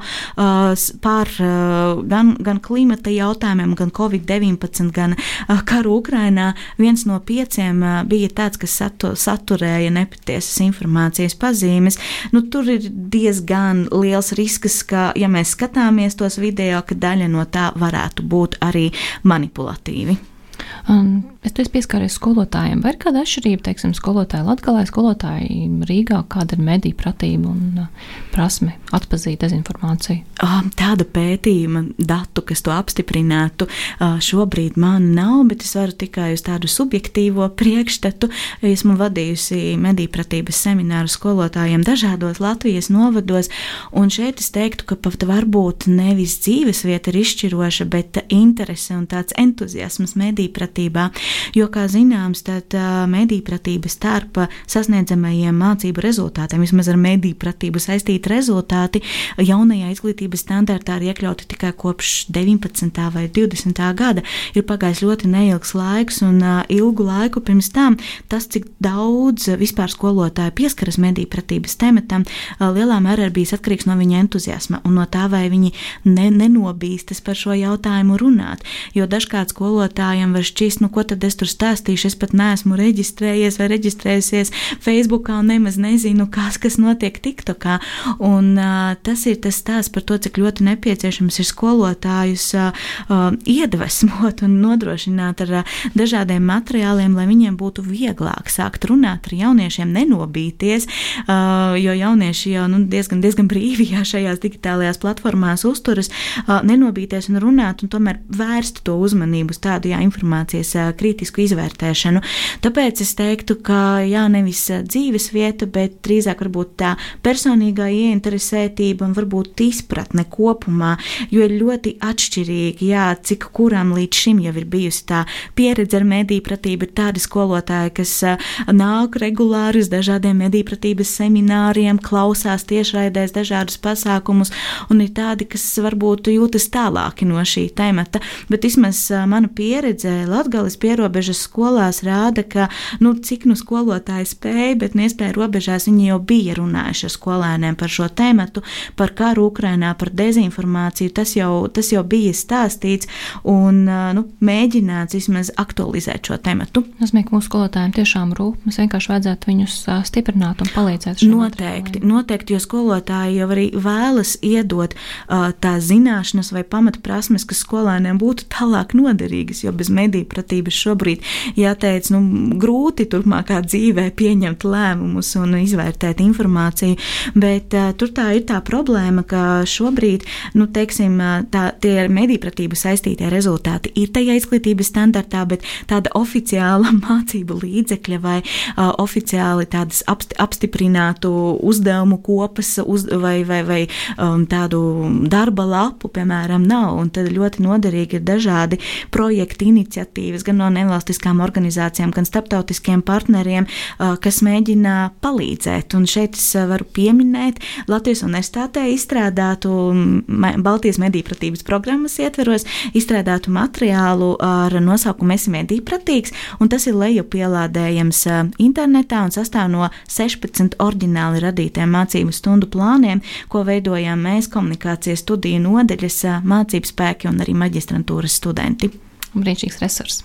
par gan, gan klimata jautājumiem, gan Covid-19, gan karu Ukrainā. Viens no pieciem bija tāds, kas satu, saturēja nepatiesas informācijas pazīmes. Nu, tur ir diezgan liels risks, ka, ja mēs skatāmies tos video, ka daļa no tā varētu būt arī manipulatīvi. Um, Es tu esmu pieskāries skolotājiem. Vai ir kāda atšķirība, teiksim, skolotāja Latgalē, skolotāja Rīgā, kāda ir mediju pratība un uh, prasme atpazīt dezinformāciju? Tāda pētījuma datu, kas to apstiprinātu, šobrīd man nav, bet es varu tikai uz tādu subjektīvo priekšstatu. Esmu vadījusi mediju pratības semināru skolotājiem dažādos Latvijas novados, un šeit es teiktu, ka pat varbūt nevis dzīvesvieta ir izšķiroša, bet interese un tāds entuziasms mediju pratībā. Jo, kā zināms, tad mediju pratība starp sasniedzamajiem mācību rezultātiem, vismaz ar mediju pratību saistīti rezultāti, jaunajā izglītības standartā ir iekļauti tikai kopš 19. vai 20. gada. Ir pagājis ļoti neilgs laiks, un ilgu laiku pirms tam tas, cik daudz vispār skolotāju pieskaras mediju pratības tematam, lielā mērā ir bijis atkarīgs no viņa entuziasma un no tā, vai viņi ne, nenobīstas par šo jautājumu runāt. Jo dažkārt skolotājiem var šķist, nu, ko tad tad es tur stāstīšu. Es pat neesmu reģistrējies vai reģistrējusies Facebookā un nemaz nezinu, kas, kas notiek TikTokā. Un, uh, tas ir tas stāsts par to, cik ļoti nepieciešams ir skolotājus uh, uh, iedvesmot un nodrošināt ar uh, dažādiem materiāliem, lai viņiem būtu vieglāk sākt runāt ar jauniešiem, nenobīties, uh, jo jaunieši jau nu, diezgan, diezgan brīvi šajās digitālajās platformās uzturas, uh, nenobīties un runāt, un tomēr vērst to uzmanību uz tādu jā, informācijas uh, kritisku izvērtēšanu. Tāpēc es teiktu, ka jā, nevis dzīves vieta, bet drīzāk varbūt tā personīgā ieinteresētība un varbūt izpratne kopumā, jo ir ļoti atšķirīgi, jā, cik kuram līdz šim jau ir bijusi tā pieredze ar mediju pratību. Ir tādi skolotāji, kas nāk regulāri uz dažādiem mediju pratības semināriem, klausās tiešraidēs dažādus pasākumus, un ir tādi, kas varbūt jūtas tālāki no šī temata. Bet vismaz mana pieredze Latgales pieredze pierobežas skolās rāda, ka nu, cik nu skolotāji spēja, bet iespēja robežās viņi jau bija runājuši ar skolēniem par šo tēmatu, par karu Ukrainā, par dezinformāciju. Tas jau, tas jau bija stāstīts un nu, mēģināts vismaz aktualizēt šo tēmatu. Tas nozīmē, ka mūsu skolotājiem tiešām rūp. Mums vienkārši vajadzētu viņus stiprināt un palīdzēt. Noteikti, materiāliem. noteikti, jo skolotāji jau arī vēlas iedot uh, tās zināšanas vai pamatprasmes, kas skolēniem būtu tālāk noderīgas, jo bez mediju pratības šobrīd jāteic, nu, grūti turpmākā dzīvē pieņemt lēmumus un izvērtēt informāciju, bet uh, tur tā ir tā problēma, ka šobrīd, nu, teiksim, tā, tie ar medīpratību saistītie rezultāti ir tajā izglītības standartā, bet tāda oficiāla *laughs* mācību līdzekļa vai uh, oficiāli tādas apst, apstiprinātu uzdevumu kopas uz, vai, vai, vai um, tādu darba lapu, piemēram, nav. Un tad ļoti noderīgi ir dažādi projekti, iniciatīvas gan no nevalstiskām organizācijām, gan starptautiskiem partneriem, kas mēģina palīdzēt. Un šeit es varu pieminēt Latvijas universitātē izstrādātu Baltijas mediju pratības programmas ietveros, izstrādātu materiālu ar nosaukumu Esi mediju pratīgs, un tas ir lejupielādējams internetā un sastāv no 16 oriģināli radītiem mācību stundu plāniem, ko veidojām mēs komunikācijas studiju nodeļas mācību spēki un arī maģistrantūras studenti. Brīnišķīgs resurs.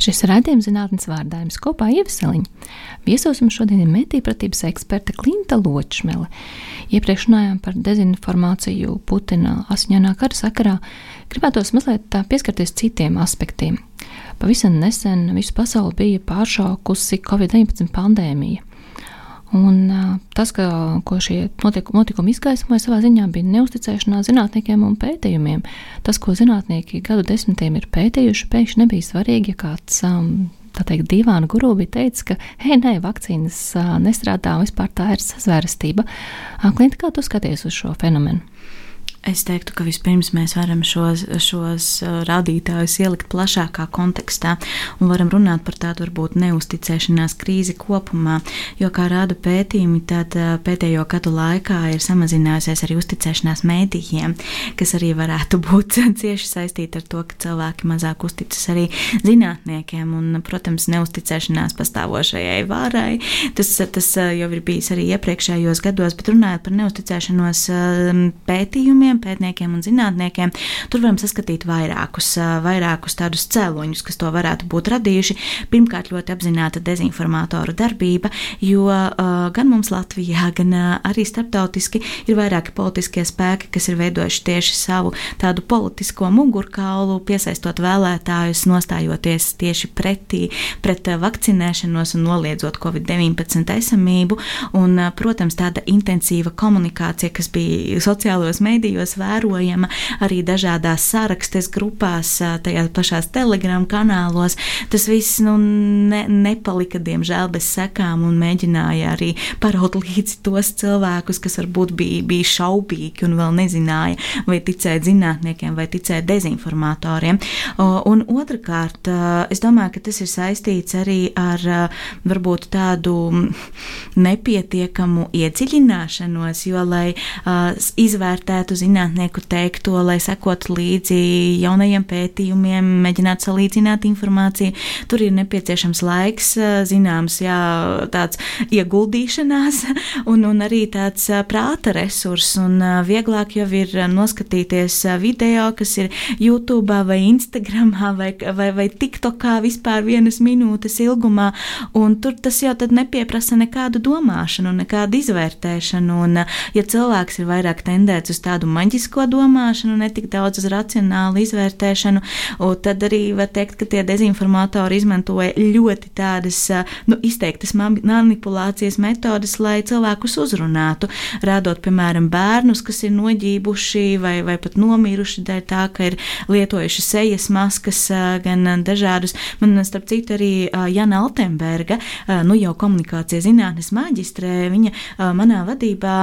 Šis raidījums zinātnes vārdā jums kopā ieveseliņa. Viesos mums šodien ir mētīpratības eksperte Klinta Ločmele. Iepriekš runājām par dezinformāciju Putina asiņainā kara sakarā. Gribētos mazliet pieskarties citiem aspektiem. Pavisam nesen visu pasauli bija pāršaukusi Covid-19 pandēmija. Un, tas, ka, ko šie notikumi, izgaismoja, savā ziņā bija neusticēšanās zinātniekiem un pētījumiem. Tas, ko zinātnieki gadu desmitiem ir pētījuši, pēkšņi nebija svarīgi, ja kāds um, tā teikt, divāna guru bija teicis, ka, hei, nē, vakcīnas nestrādā un vispār tā ir sazvērestība. Klinta, kā tu skaties uz šo fenomenu? Es teiktu, ka vispirms mēs varam šos, šos uh, rādītājus ielikt plašākā kontekstā un varam runāt par tādu varbūt neusticēšanās krīzi kopumā. Jo, kā rāda pētījumi, tad uh, pēdējo gadu laikā ir samazinājusies arī uzticēšanās mēdījiem, kas arī varētu *laughs* būt cieši saistīta ar to, ka cilvēki mazāk uzticas arī zinātniekiem un, protams, neusticēšanās pastāvošajai vārai. Tas, tas uh, jau ir bijis arī iepriekšējos gados, bet runājot par neusticēšanos um, pētījumiem jauniem pētniekiem un zinātniekiem, tur varam saskatīt vairākus, vairākus tādus cēloņus, kas to varētu būt radījuši. Pirmkārt, ļoti apzināta dezinformātoru darbība, jo gan mums Latvijā, gan arī starptautiski ir vairāki politiskie spēki, kas ir veidojuši tieši savu tādu politisko mugurkaulu, piesaistot vēlētājus, nostājoties tieši pretī, pret vakcinēšanos un noliedzot Covid-19 esamību. Un, protams, tāda intensīva komunikācija, kas bija sociālajos mēdījos vērojama arī dažādās sarakstes grupās, tajās pašās telegram kanālos, tas viss nu, ne, nepalika, diemžēl, bez sekām un mēģināja arī paraut *laughs* līdzi tos cilvēkus, kas varbūt bija, bija šaubīgi un vēl nezināja, vai ticēt zinātniekiem vai ticēt dezinformatoriem. Un otrkārt, es domāju, ka tas ir saistīts arī ar varbūt tādu nepietiekamu iedziļināšanos, jo, lai izvērtētu zinātnieku teikto, lai sekotu līdzi jaunajiem pētījumiem, mēģinātu salīdzināt informāciju, tur ir nepieciešams laiks, zināms, jā, tāds ieguldīšanās *laughs* un, un arī tāds prāta resurs, un vieglāk jau ir noskatīties video, kas ir YouTube vai Instagramā vai, vai, vai TikTokā vispār vienas minūtes ilgumā, un tur tas jau tad nepieprasa nekādu domāšanu, nekādu izvērtēšanu. Un, ja cilvēks ir vairāk tendēts uz tādu maģisko domāšanu, ne tik daudz uz racionālu izvērtēšanu, tad arī var teikt, ka tie dezinformatori izmantoja ļoti tādas nu, izteiktas manipulācijas metodes, lai cilvēkus uzrunātu, rādot, piemēram, bērnus, kas ir noģībuši vai, vai pat nomiruši dēļ tā, ka ir lietojuši sejas maskas, gan dažādus. Man, starp citu, arī Jana Altenberga, nu jau komunikācijas zinātnes maģistrē, viņa manā vadībā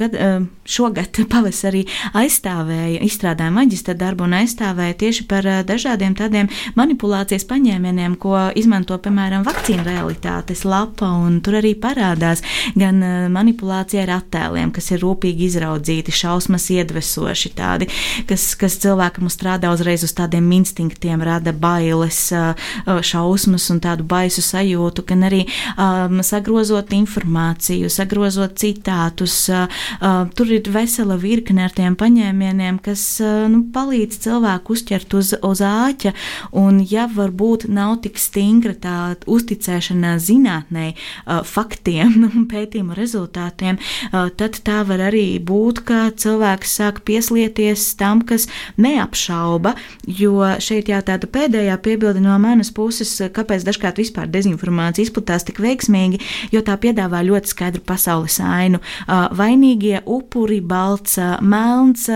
gad, šogad *laughs* pavasarī aizstāvēja, izstrādāja maģistra darbu un aizstāvēja tieši par dažādiem tādiem manipulācijas paņēmieniem, ko izmanto, piemēram, vakcīnu realitātes lapa, un tur arī parādās gan manipulācija ar attēliem, kas ir rūpīgi izraudzīti, šausmas iedvesoši tādi, kas, kas cilvēkam strādā uzreiz uz tādiem instinktiem, rada bailes, šausmas un tādu baisu sajūtu, gan arī um, sagrozot informāciju, sagrozot citātus. Uh, tur ir vesela virkne ar tiem paņēmieniem, kas uh, nu, palīdz cilvēku uzķert uz, uz āķa. Un, ja varbūt nav tik stingra tā uzticēšanās zinātnē, uh, faktiem *laughs* un nu, pētījumu rezultātiem, uh, tad tā var arī būt, ka cilvēks sāk pieslieties tam, kas neapšauba. Jo šeit jā, tāda pēdējā piebilde no manas puses, kāpēc dažkārt vispār dezinformācija izplatās tik veiksmīgi, jo tā piedāvā ļoti skaidru pasaules ainu. Vainīgie upuri, balts, melns,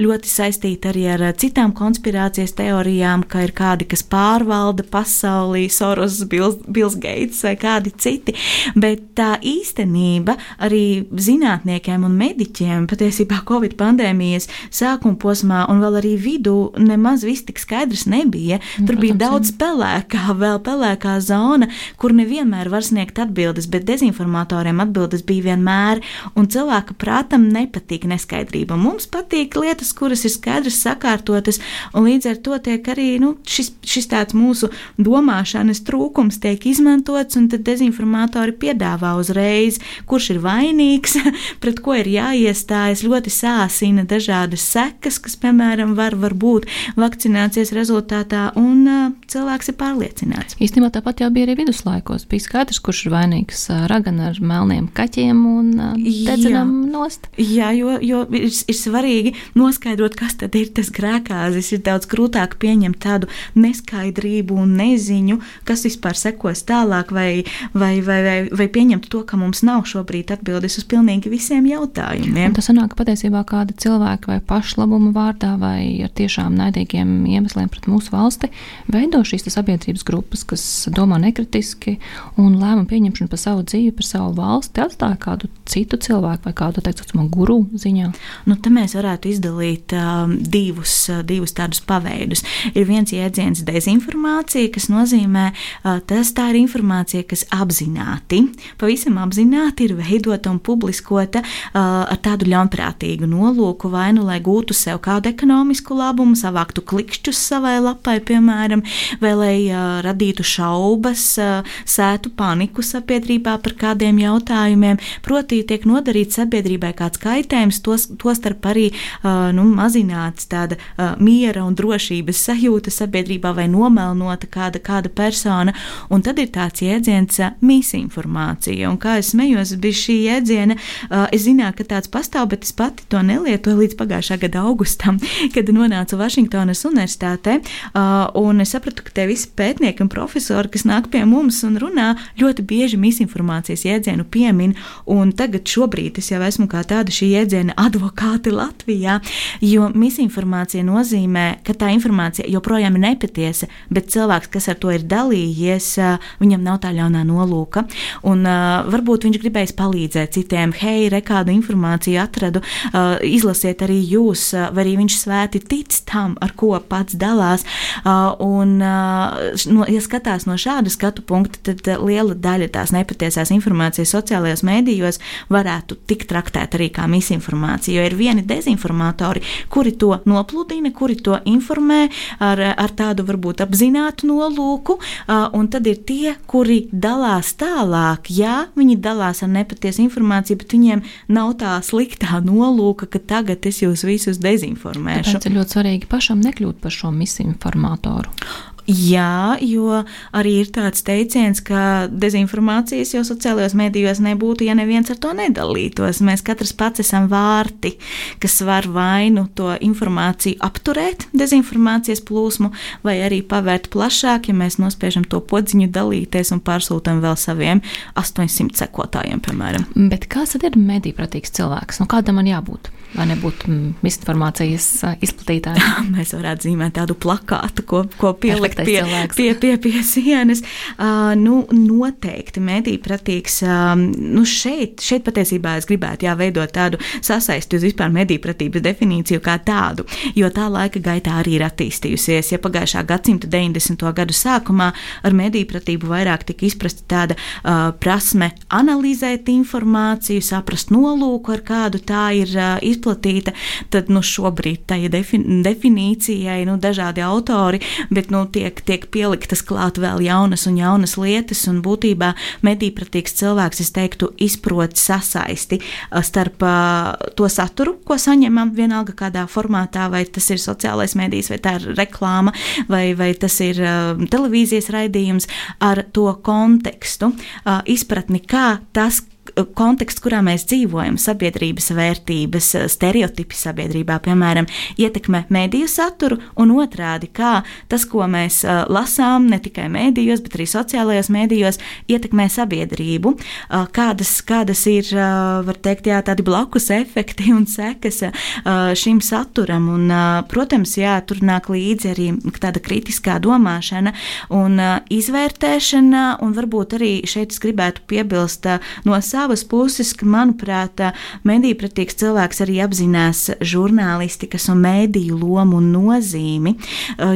ļoti saistīti arī ar citām konspirācijas teorijām, ka ir kādi, kas pārvalda pasaulī, Soros, Bills, Bills Gates vai kādi citi. Bet tā īstenība arī zinātniekiem un mediķiem patiesībā Covid pandēmijas sākuma posmā un vēl arī vidū nemaz viss tik skaidrs nebija. Tur bija daudz pelēkā, vēl pelēkā zona, kur nevienmēr var sniegt atbildes, bet dezinformatoriem atbildes bija vienmēr, un cilvēka prātam nepatīk neskaidrība. Mums patīk lietas, kuras ir skaidras, sakārtotas, un līdz ar to tiek arī nu, šis, šis tāds mūsu domāšanas trūkums tiek izmantots, un tad dezinformatori piedāvā uzreiz, kurš ir vainīgs, *laughs* pret ko ir jāiestājas, ļoti sāsina dažādas sekas, kas, piemēram, var, var būt vakcinācijas rezultātā, un uh, cilvēks ir pārliecināts. Īstenībā tāpat jau bija arī viduslaikos. Bija skaidrs, kurš ir vainīgs. Ragana ar melniem kaķiem un dedzinām nost. Jā, jo, jo ir, ir svarīgi noskaidrot, kas tad ir tas grēkāzis. Ir daudz grūtāk pieņemt tādu neskaidrību un neziņu, kas vispār sekos tālāk, vai, vai, vai, vai, vai pieņemt to, ka mums nav šobrīd atbildes uz pilnīgi visiem jautājumiem. Un tas sanāk patiesībā kāda cilvēka vai pašlabuma vārdā vai ar tiešām naidīgiem iemesliem pret mūsu valsti veido šīs sabiedrības grupas, kas domā nekritiski un lēmumu pieņemšanu par savu dzīvi, par savu valsti atstāja kādu citu cilvēku vai kādu teikt, guru ziņā? Nu, te mēs varētu izdalīt um, divus, uh, divus tādus paveidus. Ir viens jēdziens dezinformācija, kas nozīmē, uh, tas tā ir informācija, kas apzināti, pavisam apzināti ir veidota un publiskota uh, ar tādu ļaunprātīgu nolūku, vai nu lai gūtu sev kādu ekonomisku labumu, savāktu klikšķus savai lapai, piemēram, vai lai uh, radītu šaubas, uh, sētu paniku sabiedrībā par kādiem jautājumiem. Proti, tiek nodarīts sabiedrībai kāds kaitējums, tos, tostarp arī nu, mazināts tāda miera un drošības sajūta sabiedrībā vai nomelnota kāda, kāda persona. Un tad ir tāds jēdziens misinformācija. Un kā es smējos, bija šī jēdziena, es zināju, ka tāds pastāv, bet es pati to nelietoju līdz pagājušā gada augustam, *laughs* kad nonācu Vašingtonas universitātē. Un es sapratu, ka tie visi pētnieki un profesori, kas nāk pie mums un runā, ļoti bieži misinformācijas jēdzienu piemin. Un tagad šobrīd es jau esmu kā tāda šī jēdziena advokāte Latvijā, jo misinformācija nozīmē, ka tā informācija joprojām ir nepatiesa, bet cilvēks, kas ar to ir dalījies, viņam nav tā ļaunā nolūka. Un varbūt viņš gribēs palīdzēt citiem, hei, re kādu informāciju atradu, izlasiet arī jūs, vai arī viņš svēti tic tam, ar ko pats dalās. Un, no, ja skatās no šāda skatu punkta, tad liela daļa tās nepatiesās informācijas sociālajos mēdījos varētu tikt traktēta arī kā misinformācija, jo ir vieni dezinformatori, kuri to nopludina, kuri to informē ar, ar tādu varbūt apzinātu nolūku, un tad ir tie, kuri dalās tālāk. Jā, viņi dalās ar nepatiesu informāciju, bet viņiem nav tā sliktā nolūka, ka tagad es jūs visus dezinformēšu. Tāpēc ir ļoti svarīgi pašam nekļūt par šo misinformatoru. Jā, jo arī ir tāds teiciens, ka dezinformācijas jau sociālajos mēdījos nebūtu, ja neviens ar to nedalītos. Mēs katrs pats esam vārti, kas var vainu to informāciju apturēt, dezinformācijas plūsmu, vai arī pavērt plašāk, ja mēs nospiežam to podziņu dalīties un pārsūtam vēl saviem 800 sekotājiem, piemēram. Bet kāds tad ir medīpratīgs cilvēks? Nu, kādam man jābūt? Lai nebūtu misinformācijas izplatītāji. *laughs* Mēs varētu zīmēt tādu plakātu, ko, ko pielikt pie, pie, pie, pie sienas. Uh, nu, noteikti mediju pratīgs. Uh, nu šeit, šeit patiesībā es gribētu jā, veidot tādu sasaisti uz vispār mediju pratības definīciju kā tādu, jo tā laika gaitā arī ir attīstījusies. Ja pagājušā gadsimta 90. gadu sākumā ar mediju pratību vairāk tika izprasta tāda uh, prasme analizēt informāciju, saprast nolūku, ar kādu tā ir uh, izplatīta, tad nu, šobrīd tai defin definīcijai nu, dažādi autori, bet nu, tiek, tiek pieliktas klāt vēl jaunas un jaunas lietas, un būtībā medīpratīgs cilvēks, es teiktu, izprot sasaisti starp to saturu, ko saņemam, vienalga kādā formātā, vai tas ir sociālais mēdījis, vai tā ir reklāma, vai, vai tas ir televīzijas raidījums, ar to kontekstu, izpratni, kā tas, konteksts, kurā mēs dzīvojam, sabiedrības vērtības, stereotipi sabiedrībā, piemēram, ietekmē mediju saturu, un otrādi, kā tas, ko mēs lasām, ne tikai medijos, bet arī sociālajos medijos, ietekmē sabiedrību, kādas, kādas ir, var teikt, jā, tādi blakus efekti un sekas šim saturam. Un, protams, jā, tur nāk līdzi arī tāda kritiskā domāšana un izvērtēšana, un varbūt arī šeit es gribētu piebilst no savas puses, ka, manuprāt, medīpratīgs cilvēks arī apzinās žurnālistikas un mēdīju lomu un nozīmi,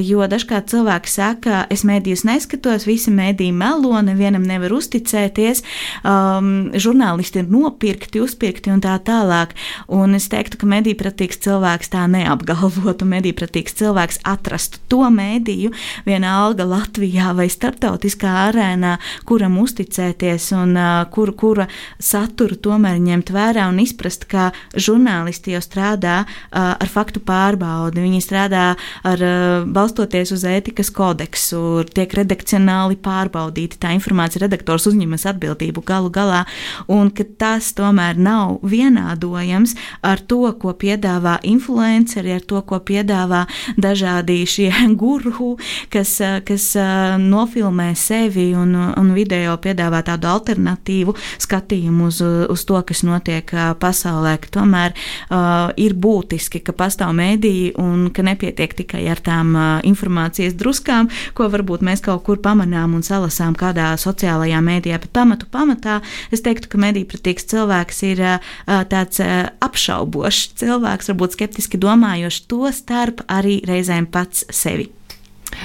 jo dažkārt cilvēki saka, es mēdījus neskatos, visi mēdīji melo, nevienam nevar uzticēties, um, žurnālisti ir nopirkti, uzpirkti un tā tālāk. Un es teiktu, ka medīpratīgs cilvēks tā neapgalvotu, medīpratīgs cilvēks atrastu to mēdīju, vienalga Latvijā vai starptautiskā arēnā, kuram uzticēties un uh, kur, kura saturu tomēr ņemt vērā un izprast, ka žurnālisti jau strādā uh, ar faktu pārbaudi. Viņi strādā ar, uh, balstoties uz ētikas kodeksu, tiek redakcionāli pārbaudīta tā informācija, redaktors uzņemas atbildību galu galā, un ka tas tomēr nav vienādojams ar to, ko piedāvā influenceri, ar to, ko piedāvā dažādi šie *laughs* guru, kas, kas nofilmē sevi un, un video piedāvā tādu alternatīvu skatījumu skatījumu uz, uz to, kas notiek pasaulē, ka tomēr uh, ir būtiski, ka pastāv mēdīji un ka nepietiek tikai ar tām uh, informācijas druskām, ko varbūt mēs kaut kur pamanām un salasām kādā sociālajā mēdījā. Bet pamatu pamatā es teiktu, ka medīpratīgs cilvēks ir uh, tāds uh, apšaubošs cilvēks, varbūt skeptiski domājošs, to starp arī reizēm pats sevi.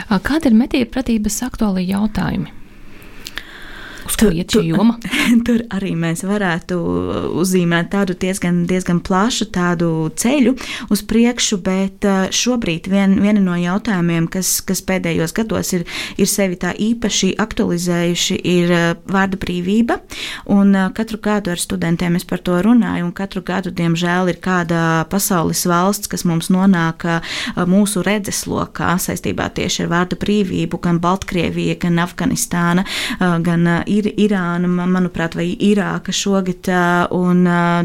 Kāda ir medīpratības aktuālī jautājumi? Uz ko iet šī joma? *laughs* Tur arī mēs varētu uzzīmēt tādu diezgan, diezgan plašu tādu ceļu uz priekšu, bet šobrīd vien, viena no jautājumiem, kas, kas pēdējos gados ir, ir sevi tā īpaši aktualizējuši, ir vārda brīvība. Un katru gadu ar studentiem es par to runāju, un katru gadu, diemžēl, ir kāda pasaules valsts, kas mums nonāk mūsu redzeslokā saistībā tieši ar vārda brīvību, gan Baltkrievija, gan Afganistāna, gan Ir Irāna, manuprāt, vai Irāka šogad, un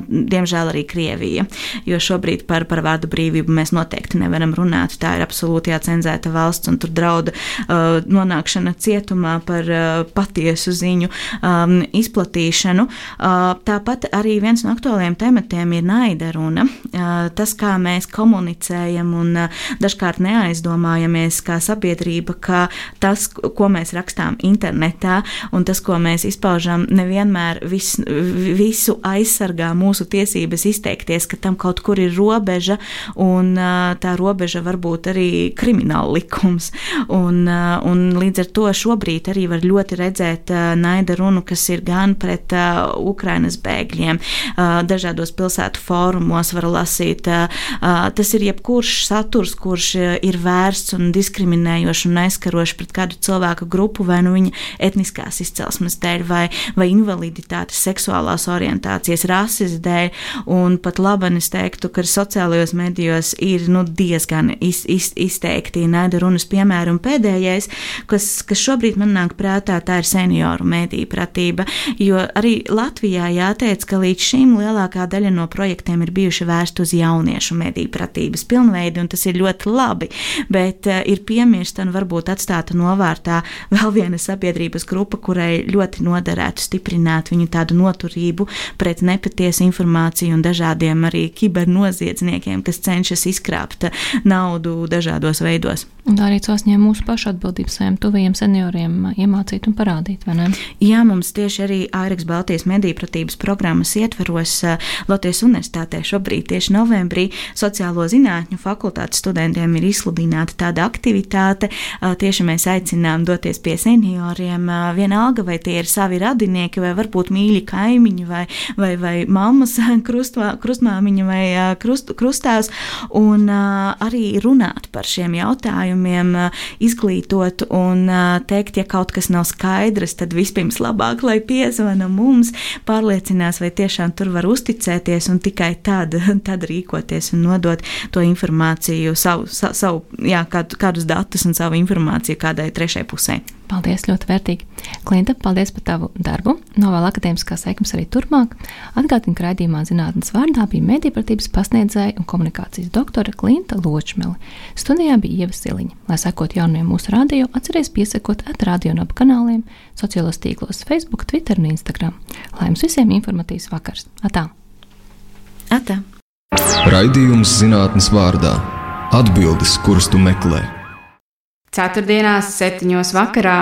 diemžēl arī Krievija. Jo šobrīd par, par vārdu brīvību mēs noteikti nevaram runāt. Tā ir absolūti jācenzēta valsts, un tur drauda uh, nonākšana cietumā par uh, patiesu ziņu um, izplatīšanu. Uh, tāpat arī viens no aktuālajiem tematiem ir naida runa. Tas, kā mēs komunicējam un dažkārt neaizdomājamies kā sabiedrība, ka tas, ko mēs rakstām internetā un tas, ko mēs izpaužam, nevienmēr vis, visu aizsargā mūsu tiesības izteikties, ka tam kaut kur ir robeža, un tā robeža var būt arī krimināla likums. Un, un līdz ar to šobrīd arī var ļoti redzēt naida runu, kas ir gan pret Ukrainas bēgļiem, dažādos pilsētu fórumos var lasīt. Tas ir jebkurš saturs, kurš ir vērsts un diskriminējošs un aizskarošs pret kādu cilvēku grupu vai nu viņa etniskās izcelsmes dēļ, vai, vai invaliditātes, seksuālās orientācijas, rases dēļ. Un pat labi, es teiktu, ka sociālajos medijos ir nu, diezgan iz, iz, izteikti naida runas piemēri. Un pēdējais, kas, kas šobrīd man nāk prātā, tā ir senioru mediju pratība. Jo arī Latvijā jāteic, ka līdz šim lielākā daļa no projektiem ir bijuši vērsti uz jauniešu mediju pratības pilnveidi, un tas ir ļoti labi. Bet uh, ir piemirsta un varbūt atstāta novārtā *laughs* vēl viena sabiedrības grupa, kurai ļoti noderētu stiprināt viņu tādu noturību pret nepatiesu informāciju un dažādiem arī kibernoziedzniekiem, kas cenšas izkrāpt naudu dažādos veidos. Un tā arī sasniedz mūsu pašu atbildību saviem tuvajiem senioriem iemācīt un parādīt, vai ne? Jā, mums tieši arī Airiks Baltijas mediju pratības programmas ietveros Latvijas universitātē šobrīd tieši novembrī sociālo zinātņu fakultātes studentiem ir izsludināta tāda aktivitāte. Tieši mēs aicinām doties pie senioriem, vienalga vai tie ir savi radinieki, vai varbūt mīļi kaimiņi, vai, vai, vai mammas *laughs* krustvā, krustmāmiņa vai krust, krustāvs, un arī runāt par šiem jautājumiem jautājumiem, izglītot un teikt, ja kaut kas nav skaidrs, tad vispirms labāk, lai piezvana mums, pārliecinās, vai tiešām tur var uzticēties un tikai tad, *laughs* tad rīkoties un nodot to informāciju, savu, savu jā, kādu, kādus datus un savu informāciju kādai trešai pusē. Paldies, ļoti vērtīgi. Klinta, paldies par tavu darbu. Novēl akadēmiskās sekmes arī turpmāk. Atgādinu, ka raidījumā zinātnes vārdā bija medībratības pasniedzēja un komunikācijas doktore Klinta Ločmele. Studijā bija Ieva Siliņa. Lai sekot jaunumiem mūsu radio, atcerieties piesakot at radio un ap kanāliem, sociālos tīklos Facebook, Twitter un Instagram. Lai jums visiem informatīvs vakars! Atā! Atā! Raidījums zinātnes vārdā - atbildes, kuras tu meklē. Ceturtdienās, septiņos vakarā